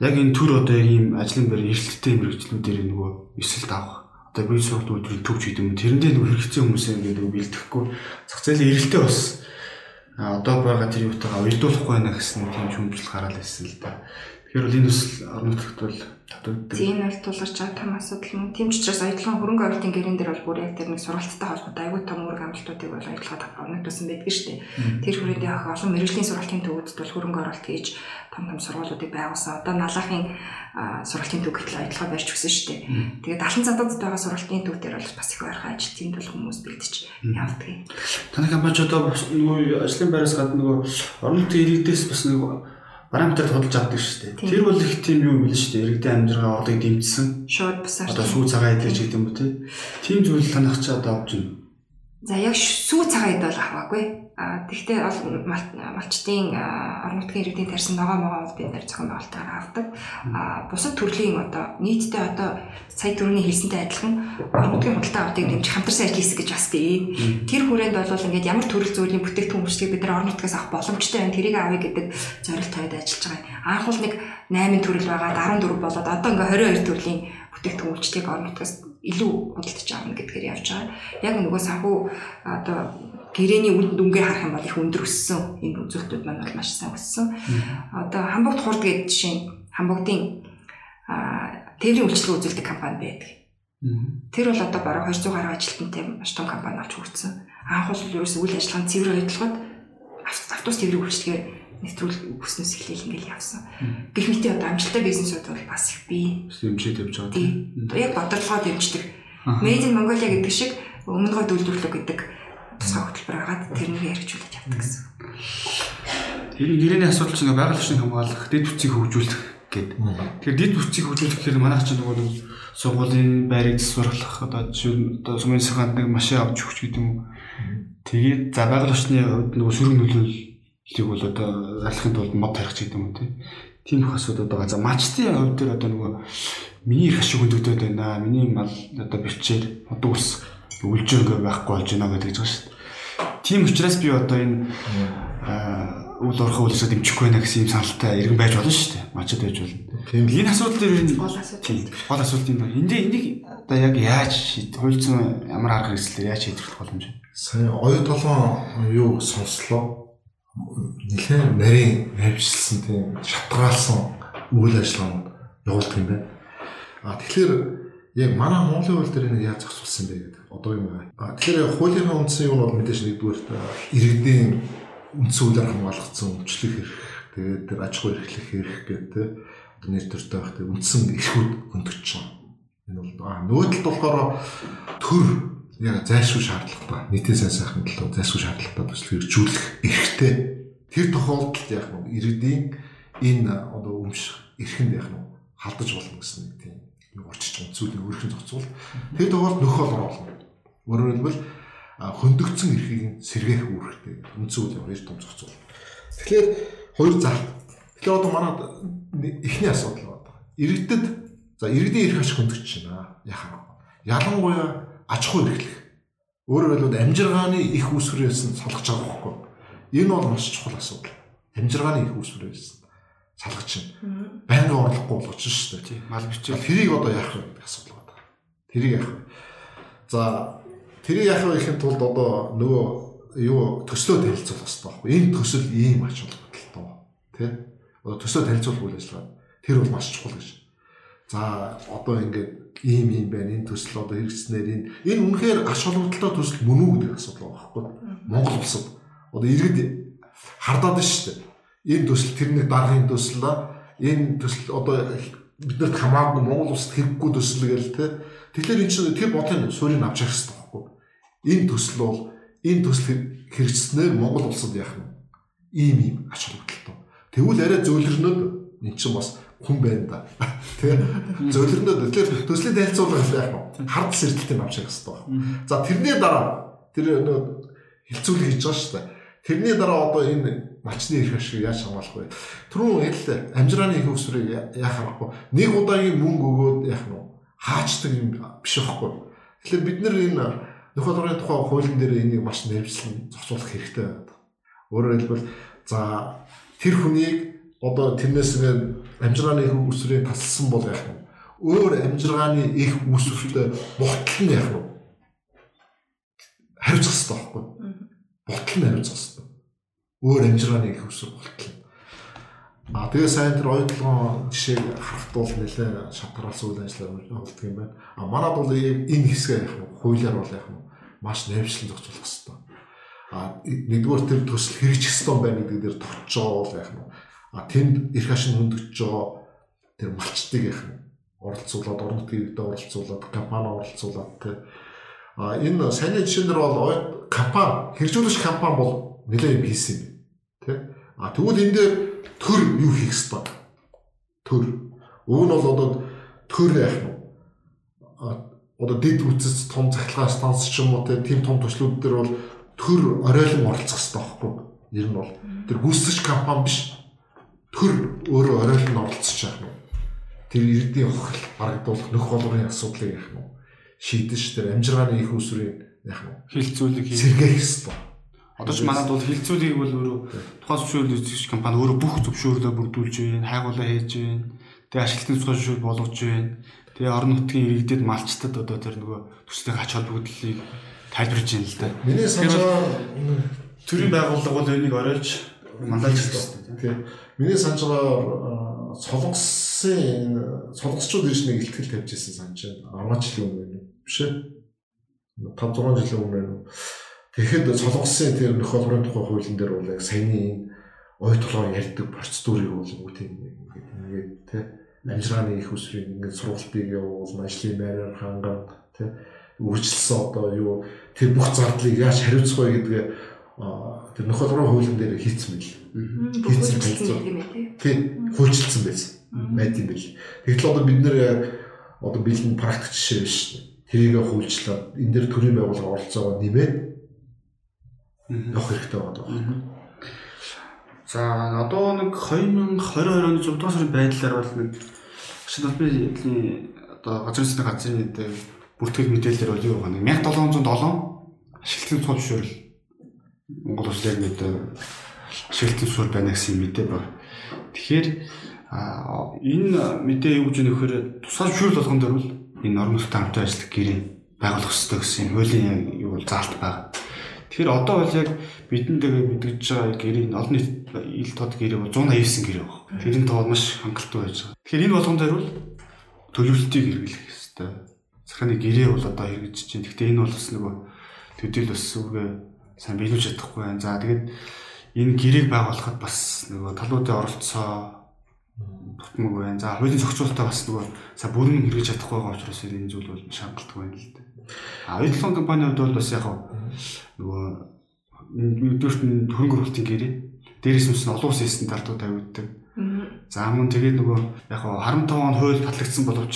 Яг энэ төр одоо яг ийм ажлын байр эрхлэлтэй мэрэгчлүүдээр нөгөө эсэлт авах. Одоо бие сургалт үйлдвэрийг төвч гэдэг юм. Тэрэндээ нөгөө хэрэгцээ хүмүүсээ ингээд бэлтгэхгүй зах зээлийн эрэлтээ бас одоо байгаа тэр юутайгаа уялдуулахгүй байна гэсэн тийм шүүмжлэл гараад ирсэн л да. Тэгэхээр бол энэ бас орон нутагт бол Энэ бол тулгарч байгаа том асуудал юм. Тийм ч учраас оюутлын хөрөнгө оруулалтын гэрэн дээр бол бүр яг тэр нэг сургалттай холбоотой аюул том үүрэг амлалтуудыг бол оюутлага тавхагнагдсан байдаг шүү дээ. Тэр хүрээндээ ах олон мэрэгжлийн сургалтын төвөдд бол хөрөнгө оруулалт хийж том том сургуулиудыг байгуулсан. Одоо налахын сургалтын төв гэтэл оюутлага барьж өгсөн шүү дээ. Тэгээд далан задад байгаа сургалтын төв дээр бол бас их ойрхон ажил тэнд бол хүмүүс бэлдэж явдаг. Таны компани одоо нөгөө ажлын байраас гадна нөгөө орон нутгийн иргэдээс бас нөгөө параметр тодолж авдаг шүү дээ. Тэр бол их тийм юм биш шүү дээ. Иргэдийн амжиргаа орлыг дэмжсэн. Шууд бусаар. Одоо сүү цагаан идэж гэдэг юм уу те. Тийм зүйл танах чи одоо авч байна. За яг сүү цагаан идэл аваагүй. А тэгтээ малчтын орон нутгийн иргэдийн тарьсан ногоо могоо бол бид нэр зохион байгуулалтаараа авдаг. А бусад төрлийн одоо нийтдээ одоо сая төрөний хэлсэнтэй адилхан орон нутгийн худалдаа авалтыг дэмжих хамтарсан ажил хийсгэж бас бий. Тэр хүрээнд бол ингээд ямар төрөл зүйлийн бүтээгдэхүүн хүчлийг бид нар орон нутгаас авах боломжтой байна. Тэрийг авъя гэдэг зорилт тавиад ажиллаж байгаа. Анх бол нэг 8 төрөл байгаад 14 болоод одоо ингээд 22 төрлийн бүтээгдэхүүн хүчлийг орон нутгаас илүү худалдаж авна гэдгээр явж байгаа. Яг нөгөө санхүү одоо гэрээний үнд дүнгээ харах юм бол их өндөр өссөн. Энэ үзүүлэлтүүд маань бол маш сайн өссөн. Одоо Хамбогт хурд гэдэг жишээ Хамбогтын тээврийн үйлчлэг үзүүлдэг компани байдаг. Тэр бол одоо бараг 200 гаруй ажилтнтай маш том компани авч хүрсэн. Анх бол ерөөс үйл ажиллагааны цэвэр хөдөлгөөд автобус тээврийн үйлчлэгээр нэвтрүүл өснөөс эхлээл ингээл явсан. Гэх мэт одоо амжилттай бизнесүүд бол бас их бий. Дэмжиж явж байгаа тийм. Яг бодлогоо дэмждэг. Made in Mongolia гэдэг шиг өмнө гой үйлдвэрлэл гэдэг тусгай хөтөлбөр агаад тэрнийг хэрэгжүүлж явдаг гэсэн. Тэр гэрээний асуудал чинь байгаль орчныг хамгаалах, дэд бүтцийг хөгжүүлэх гэдэг. Тэгэхээр дэд бүтцийг хөгжүүлэх гэхээр манайх чинь нөгөө нэг сургуулийн байрыг засварлах одоо жишээ одоо сумын саханд нэг машин авч өгч гэдэг юм. Тэгээд за байгаль орчны хувьд нөгөө сөрөг нөлөөллийг бол одоо зарлахын тулд мод тарих гэдэг юм тий. тийм их асуудал байгаа. За матчтын хувьд дээр одоо нөгөө миний их ашиг хөндөгдөд байна. Миний мал одоо бэлчээр одоо ус үлж ингээ байхгүй болж байна гэдэг байгаа шүү дээ. Тийм учраас би одоо энэ үл орох үйлсээ дэмжихгүй байна гэсэн юм саналтай иргэн байж болно шүү дээ. Мачад байж болно. Тийм энэ асуудал дээр энэ Гол асуудал. тийм гол асуудал юм байна. Энд энийг одоо яг яаж шийд хуульцсан ямар арга хэрэгслээр яаж шийдэх боломж вэ? Сая оюу толгойн юу сонслоо. Нилээн нарийн навьжилсан тийм шатгаалсан үйл ажиллагаанд явуулдаг юм байна. А тэгэхээр яг манай Монголын хууль дээр энэ яаж зохицуулсан бэ гэдэг одоо юм байна. А тэгэхээр хуулийнхаа үндсэн юм бол мэдээж нэгдүгээр иргэдийн үндсэн хуулиар хамгаалагдсан өмчлөх эрх тэгээд тэр аж ахуй эрхлэх эрх гэдэг одоо нэр төртэй байх тийм үндсэн эрхүүд хөндөгч байгаа. Энэ бол нөгөө талд болохоор төр яг зайлшгүй шаардлагатай нийтийн сайн сайхны төлөө зайлшгүй шаардлагатай төсөл хэрэгжүүлэх эрхтэй. Тэр тохиолдолд яг нэг иргэдийн энэ одоо өмш эрхэнд яг нэг халдаж болно гэсэн нэг тийм нэг орчиж байгаа зүйлийн өөрхөн зохицуул тэр тохиолдолд нөх бол оруулна өөрөөр хэлбэл а, хөндөгдсөн эрхийг нь сэргээх үүрэгтэй үйл хоёр том зохицуул тэгэхээр хоёр зал. Тэгэхээр одоо манай эхний асуудал байна. Иргэдэд за иргэдийн эрх ашиг хөндөгч байна яхаа? Ялангуяа аж ахуй эрхлэх. Өөрөөр хэлбэл амжиргааны их үүсвэрээс нь салгаж байгаа байхгүй. Энэ бол маш чухал асуудал. Амжиргааны их үүсвэрээс нь салгаж чинь байнгын орлохгүй болгож шүү дээ. Тийм мал бичээл Тэрийг одоо яах вэ гэдэг асуудал байна. Тэрийг яах вэ? За тэрийг яах вэ гэхэд тулд одоо нөгөө юу төслөө танилцуулах хэрэгтэй байхгүй. Энэ төсөл ийм ач холбогдолтой. Тэ? Одоо төсөө танилцуулах үйл ажиллагаа. Тэр бол маш чухал гэж. За одоо ингээд ийм ийм байна. Энэ төсөл одоо хэрэгжснээр энэ энэ үнэхээр ач холбогдолтой төсөл мөн үү гэдэг асуудал байгаа байхгүй. Монгол улсад одоо иргэд хардаад байна шүү дээ. Энэ төсөл тэрний даргын төсөл аа энэ төсөл одоо биднэрт хамаагүй Монгол улсад хэрэггүй төсөл гээл те. Тэгэхээр энэ чинь тэр бодын суурийг авч явах хэрэгтэй байхгүй. Энэ төсөл бол энэ төсөл хэрэгжснээр Монгол улсад яах вэ? Ийм ийм ач холбогдолтой. Тэгвэл арай зөөлрнөд эн чинь бас хүн байна да. Тэ зөөлрнөд тэгэхээр төслийн танилцуулга яах вэ? Хардл сэрдэлтийг авч явах хэрэгтэй байна. За тэрний дараа тэр нөө хилцүүлэг хийж байгаа шүү дээ. Тэрний дараа одоо энэ малчны эрх ашиг яаж хамгаалах вэ? Түрүүн яллаа амжирааны их өсвөрийг яах аргагүй. Нэг удаагийн мөнгө өгөөд яах нь? Хаачдаг юм биш байхгүй. Тэгэхээр бид нэр энэ нөхөн дурын тухай хуулийн дээр энийг маш нэрвслэн зохицуулах хэрэгтэй байна. Өөрөөр хэлбэл за тэр хүнийг одоо тэрнээс ингээд амжиргааны их үсрийн тасалсан бол яах вэ? Өөр амжиргааны их үсвэртэй бухтал нь яах вэ? Хариуцах хэрэгтэй байхгүй. Бухтал нь хариуцах хэрэгтэй. Өөр амжиргааны их үсвэр бухтал. А тэгээ сайн тэр оюутлогын жишээг харахад бол нэлээ шатгаалсан үйл ажиллагаа явуулдаг юм байна. А манад бол энэ хэсгээ яах вэ? Хуулиар бол яах вэ? Маш нэмшлэн зохицуулах хэрэгтэй. А нэгдүгээр тэр төсөл хэрэгжих ёстой байна гэдэг дээр товч байгаа бол яах вэ? Тэнд эрх ашиг хөндөгч байгаа тэр малчтыг вэ? Оролцуулаад, орон нутгийг оролцуулаад, компани оролцуулаад тэ. А энэ сайн жишээнэр бол компани, хэрэгжүүлэгч компани бол нэлээд юм хийсэн юм. Тэ. А тэгвэл энэ дээр төр юу хийх ёстой? Төр. Уг нь бол одоо төр яах нь одоо дэд үцэс том захилгаан станц ч юм уу тийм том төслүүд дээр бол төр оройлон оролцох хэрэгтэй байхгүй. Ер нь бол тэр гүйцэтгэж компани биш. Төр өөрөө оройлон оролцож яах нь тэр иргэдийн хохирол барагдуулах нөх болгоны асуудлыг яах нь шийдэж тэр амжиргааны их усрын яах нь хилцүүлэг хий. сэргээх ёстой. Одоо ч манад бол хилцүүлгийг бол өөрөө тухайн зөвшөөрөл үзэгч компани өөрөө бүх зөвшөөрлөө бүрдүүлж байна, хайгуулаа хийж байна. Тэгээ ашиглалтын цуцгаан зөвшөөрөл болгож байна. Тэгээ орон нутгийн иргэдэд малчтад одоо тэр нөгөө төслийн ач холбогдлыг тайлбарж байна л да. Миний санаж байгаа Төрийн байгууллага бол энийг оройлж мандалж хэрэгтэй. тийм миний санаж байгаа солонгосын солонгосчууд ирж нэг ихтгэл тавьж ирсэн санаж байна. Арван жилийн өмнө? Биш ээ. 5 6 жилийн өмнө? Тэгэхэд солонгосын тэр нөх холбооны тухай хуулийн дээр бол яг саяны ой толгоор ярьдаг процедурыг бол үгүй ингээд тий амжиргааны их усрын ингээд сургалтыг явуул ажлын байраар ханган тий үржилсэн одоо юу тэр бүх зардлыг яаж хариуцах вэ гэдгээ тэр нөх холбооны хуулийн дээр хийцэн бил. Хийцэн Хилцүүлсэн юм тий. Тий хөөцөлдсөн байсан. Байд юм бил. Тэгтэл одоо бид нэр одоо бэлэн практик жишээ биш. Тэрийг хөвлжлээд энэ дэр төрийн байгууллага оролцоогоо нэмээд явах хэрэгтэй байна. За одоо нэг 2022 оны 6 дугаар сарын байдлаар бол нэг Шинэ албаны эдний одоо газрын засгийн газрын нэг бүртгэл мэдээлэлээр бол юу байна? 1707 ашиглалтын цуг зөвшөөрөл Монгол улс яг нэг ашиглалтын суурь байна гэсэн мэдээ байна. Тэгэхээр энэ мэдээ юу гэж нөхөр тусгай зөвшөөрөл болгон дээр бол энэ нормалтай хамтан ажиллах гэрээ байгуулах хэрэгтэй гэсэн хуулийн юу бол заалт байна. Тэгэхээр одоо бол яг бидэнд мэдгэж байгаа гэрээ олон нийт ил тод гэрээ бол 189 гэрээ баг. Тэрийн тоол маш хангалттай байж байгаа. Тэгэхээр энэ болгон дээр бол төлөвлөлтийг хэрэглэх хэрэгтэй. Захааны гэрээ бол одоо хэрэгжиж чинь. Гэхдээ энэ бол бас нөгөө төдийл бас үгээ сайн биелүүлж чадахгүй байна. За тэгээд энэ гэрээг байгуулахад бас нөгөө талуудын оролцоо тутмаг байна. За хуулийн зохицуулалтаа бас нөгөө сайн бүрэн хэрэгжиж чадахгүй байгаа учраас энэ зүйл бол шаардлагатай байна л дээ. А оюутлын компанийн хувьд бол бас яг нөгөө нэгдүгürt нь хөрөнгө оруулалтын гэрээ дээрээс нь олон улсын стандартууд тавигддаг. За мөн тэгээд нөгөө яг харамтаа он хууль батлагдсан боловч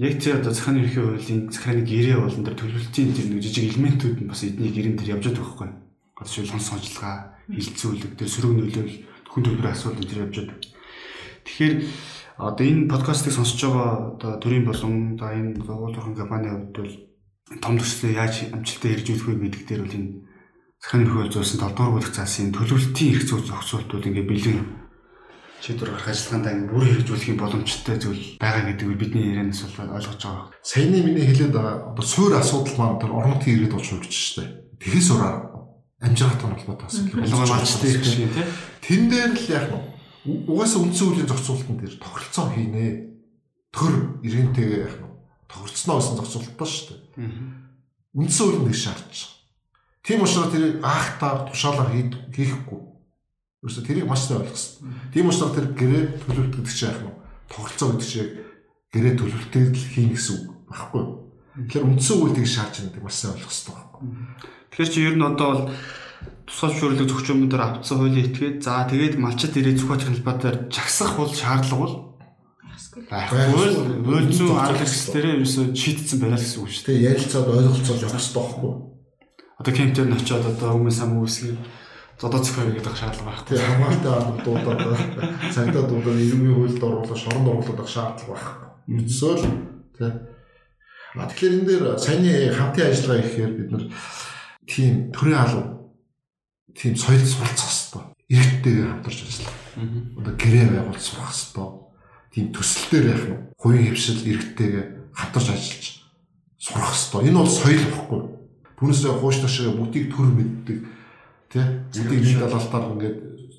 яг тэр одоо захааны ерхий хуулийн захааны гэрээ болон тэр төлөвлөлтийн тэр нэг жижиг элементүүд нь бас эдний гэрэн тэр явж байгаа байхгүй. Одоо шил хонс сонжлага, хилцүүлэг, тэр сөрөг нөлөөлөл, хүн төлбөрийн асуудал тэр явж байгаа. Тэгэхээр одоо энэ подкастыг сонсож байгаа одоо төрийн болон одоо энэ гуйлгын компани хувьд бол том төслөө яаж амжилттай хэрэгжүүлэх вэ гэдэг дээр бол энэ захааны ерхий хууль зөөсөн 7 дугаар бүлэг цаасын төлөвлөлтийн эрх зүйн зохицуултууд ингээ бэлэн шийдвэр гаргах ажиллагаанд ингээ бүрэн хэрэгжүүлэх боломжтой зүйл байгаа гэдэг бидний ярианаас бол ойлгож байгаа. Саяны миний хэлээд байгаа одоо суур асуудал маань тэр орон нутгийн иргэд болж хувьч штэ. Тэхээс ураа амжиргаат асуудал. Ялангуяа малчтай ирэх шиг тийм. Тэн дээр л яг нь угаасаа үндсэн үеийн зохицуулалтын дээр тохиролцоо хийнэ. Төр иргэнтэйгээ яг нь тохирцсноо гэсэн зохицуулалтаа штэ. Үндсэн үеийн дээр шаардж. Тийм учраас тэрийг аахтаар тушаалаар хийхгүй. Ерөөсө тэрийг маш сайн ойлгох хэрэгтэй. Тийм учраас тэр гэрээ төлөвлөлт гэдэг чинь яах вэ? Тоглолцоо гэдэг чинь гэрээ төлөвлөлтөд л хийн гэсэн үг багхгүй. Тэгэхээр үндсэн үйлдийг шаардж байгаа маш сайн ойлгох хэрэгтэй багхгүй. Тэгэхээр чи ер нь одоо бол тусгай зөвшөөрлөг зөвчмөдөр авцсан хуулийн этгээд за тэгээд малчид ирээ зөвхөн хэлбатаар жагсах бол шаардлага бол байхгүй л уйл зүйн арга хэрэгслэрээ ерөөсө шийдсэн байна гэсэн үг шүү дээ. Ярилцаад ойлголцоод явах хэрэгтэй байхгүй одоо кемпээр нь очиод одоо хүмүүс ам үүсгэн зодоо зөхөр гэдэг шаардлага байхгүй. Тийм хамгаалтай албадуудад цагдаа дуудаад иргэний хуульд оруулах, шоронд оруулах шаардлага байхгүй. Мэдсөөл тийм. А тэгэхээр энэ дээр саяны хамтын ажиллагаа ихээр бид нар тийм төрийн алуу тийм соёл суралцах хэрэгтэй. Иргэдтэйгээ хамтарч ажиллах. Одоо гэрээ байгуулж сурах хэрэгтэй. Тийм төсөл дээр яг нь хувийн хөвшил иргэдтэйгээ хамтарч ажиллаж сурах хэрэгтэй. Энэ бол соёл байхгүй Түүнээс хууштай шиг бүтийг төр мэддэг тий? Бүтийг нэг далаалтаар ингээд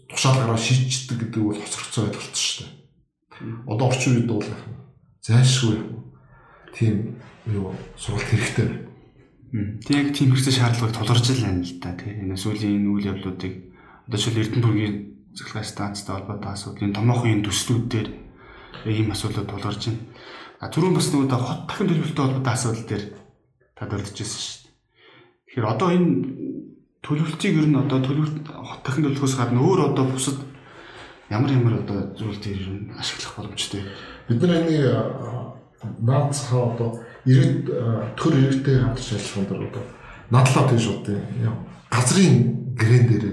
тушаалгаараа шийдчихдэг гэдэг бол хоцрогцоо ойлголт шүү дээ. Одоо орчин үед бол зайлшгүй тийм юу сургалт хэрэгтэй. Тэг тийм хэрэгтэй шаардлагыг тулгарч л байна л да тий. Энэ сүүлийн энэ үйл явдлуудыг. Одоо шил Эрдэнэбургийн цэглэг станцтай холбоотой асуудлын томоохон энэ төслүүд дээр ийм асуудлууд тулгарч байна. А түрүүн бас нөгөө хот дахин төлөвлөлтөй холбоотой асуудал дээр та дурдчихсан шүү Тэгэхээр одоо энэ төлөвлөлтийг ер нь одоо төлөвлөлт хот дахин төлөвлөхөөс гадна өөр одоо бусад ямар ямар одоо зүйл дээр ер нь ашиглах боломжтой. Бид нар энэ наацхаа одоо иргэд төр иргэдтэй хамтарч ажиллах дээр одоо надлаа тийш одоо газрын гэрэн дээр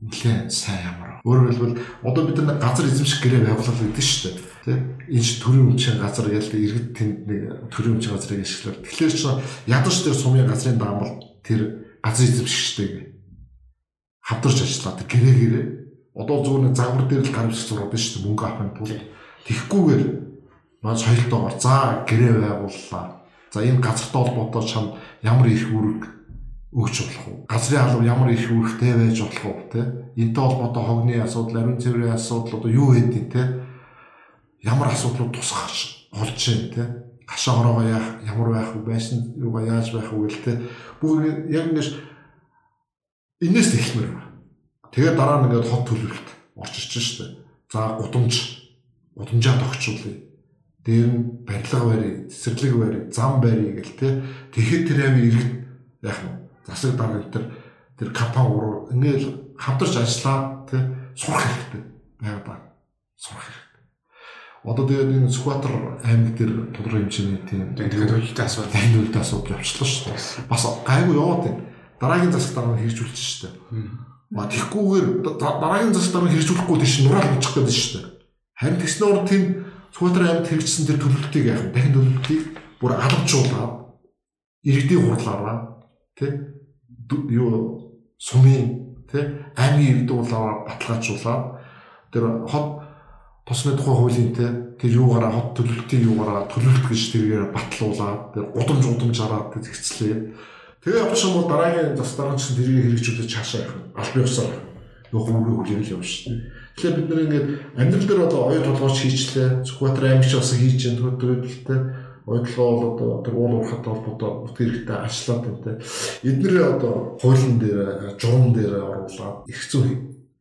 нэлээд сайн ямар. Өөрөөр хэлбэл одоо бид нар газар эзэмших гэрээ байгуулах гэдэг шүү дээ тий энэ төрийн өмчийн газар ял иргэд тэнд нэг төрийн өмчийн газрыг ашиглав. Тэгэхээр ч ядаж дээр сумын газрын даамал тэр газрын эзэмшигчтэйгээ хамтарч ажиллаад гэрээ гэрээ. Одоо зүгээр нэг загвар дээр л гарамжч зураад байна шүү дээ мөнгө авахын тулд. Тэгхгүйгээр маань соёлтойгоор за гэрээ байгууллаа. За энэ газартай холбоотой чам ямар их үүрэг өгч болох уу газрын алба ямар их үүрэгтэй байж болох уу те? Энэтэй холбоотой хогны асуудал ариун цэврийн асуудал одоо юу гэдэг те? Ямар асуудлууд тусгах болж байна те яах ямар байх вэ байсан юугаа яаж байх вэ гэл те бүгд яг ингэж энэс эхлэмээр байна. Тэгээд дараа нь ингээд хот төлөвлөлт орж ирж штэ. За гудамж гудамжаа тогтчуулъя. Дээр нь барилга барь, цэцэрлэг барь, зам барь гэл те. Тэгэхэд тэр амир иргэд яах нь засаг дарга тэр тэр компани уруу ингээл хамтарч ажиллаад те сурах хэрэгтэй байгаад байна. Сурах Одоо тэгээд энэ Сүхбаатар аймаг дээр тодорхой хэмжээний тийм тэгээд үйлдэл асуудал үйлдэл асуудал явчлаа шүү дээ. Бас гайгүй яваад байна. Дараагийн засаг дараа хэрэгжүүлчих шүү дээ. А тэгхгүйгээр да- дараагийн застараа хэрэгжүүлэхгүй тийш нураал бичих гэдэг шүү дээ. Харин тэгснээр тийм Сүхбаатар аймагт хэрэгжсэн тэр төлөвлөлтийг яах вэ? Дахин төлөвлөлтийг бүр алгажуулаад иргэдийн хурлаараа тий юу сумын тий аймгийн иргэдүүлээ баталгаажуулаад тэр хот тосны тухай хуулийн тий тэр юугаараа хот төлөвлөлтийн юугаараа төлөвлөлт гэж тэргээр батлуулаад тэр гудамж гудамж хараад зэгцлээ. Тэгээ явах юм бол дараагийн зас дараа нь тэрийг хэрэгжүүлж цаашаа явах. Албан ёсоор нөгөө хүмүүрийн хүлээл явна шүү дээ. Тэгэхээр бид нэр ингээд амьдрал дээр одоо оюу толгойч хийчлээ. Зүхбаатар аймагч бас хийж энэ төлөвлөлттэй ойдлоо бол одоо тэр уул уурхат холбоотой бүт хэрэгтэй ачлаад байна. Эднэрээ одоо хуулийн дээр, журам дээр оруулаад их зүй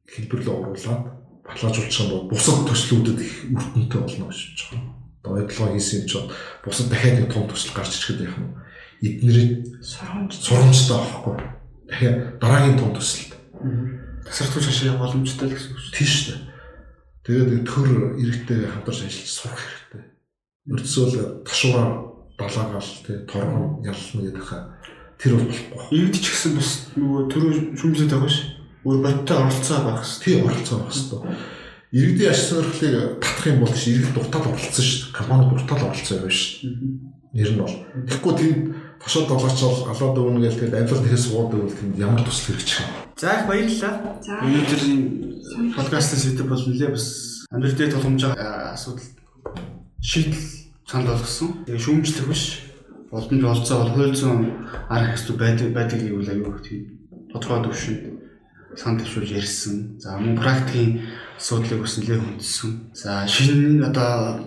хэлбэрлээ оруулаад баталгаажуулчих юм бол бусад төслүүдэд их өртөнтэй болно гэж бодож байгаа. Одоо ойдлоо хийсэн юм чинь бусад дахиад нэг том төсөл гарч ирэхэд яах нь эднэрийн Сургамж. сурамжтай байхгүй. Дахиад дараагийн том төсөлд Тасралтгүй шашаа явах боломжтой л гэсэн үг шүү. тийм шүү дээ. Тэгээд төр иргэдтэй хамтарч ажиллаж сурах хэрэгтэй. Өртсөөл ташуураа далаагаал тий торгон ялна гэдэг хаа тэр бол болохгүй. Иргэд ч гэсэн бас нөгөө төрөө шүмжлээд байгаа ш. Өөр бодтой оролцоо байх хэрэгтэй. Тийм оролцоо байх хэрэгтэй. Иргэдийн аж сонирхлыг татах юм бол чи иргэд дуртал оролцсон шүү дээ. Компани дуртал оролцоо явна шүү дээ. Нэр нь бол. Тэгэхгүй тийм ташууд далаачаал алаад өгнө гэл тэгээд амьдлал нэхээс сууд өгвөл тийм ямар тусал хэрэгч юм. За их баярлалаа. Энэ подкастын сэдв бол нэлээ бас амьдрал дээр тулгамж байгаа асуудал шийдэл санд болгосон. Тэгээ шүүмжлэх биш. Боломж олцоо бол хууль зүйн арга хэсэг байдаг байдаг гэвэл аюу тийм тодорхой төвшөнд санд төвшүүлж ярьсан. За мөн практикийн асуудлыг бас нэлээ хүндсэн. За шинэ одоо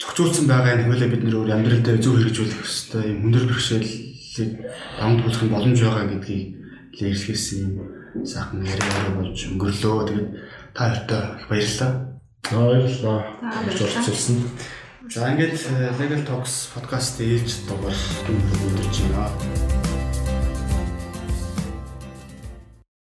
зохицуулсан байгаа энэ хуулийг бид нэр өөр амьдрал дээр зөв хэрэгжүүлэх ёстой юм хүндрэл бэрхшээлийг болох нь боломж байгаа гэдгийг илэрхийлсэн юм сайхан яриа болж өнгөрлөө. Тэгээд та хоёртой их баярлалаа. Баярлалаа. Орцолсон. За ингээд э, Legal Talks podcast ээлж дугаар өндөрлөж байна.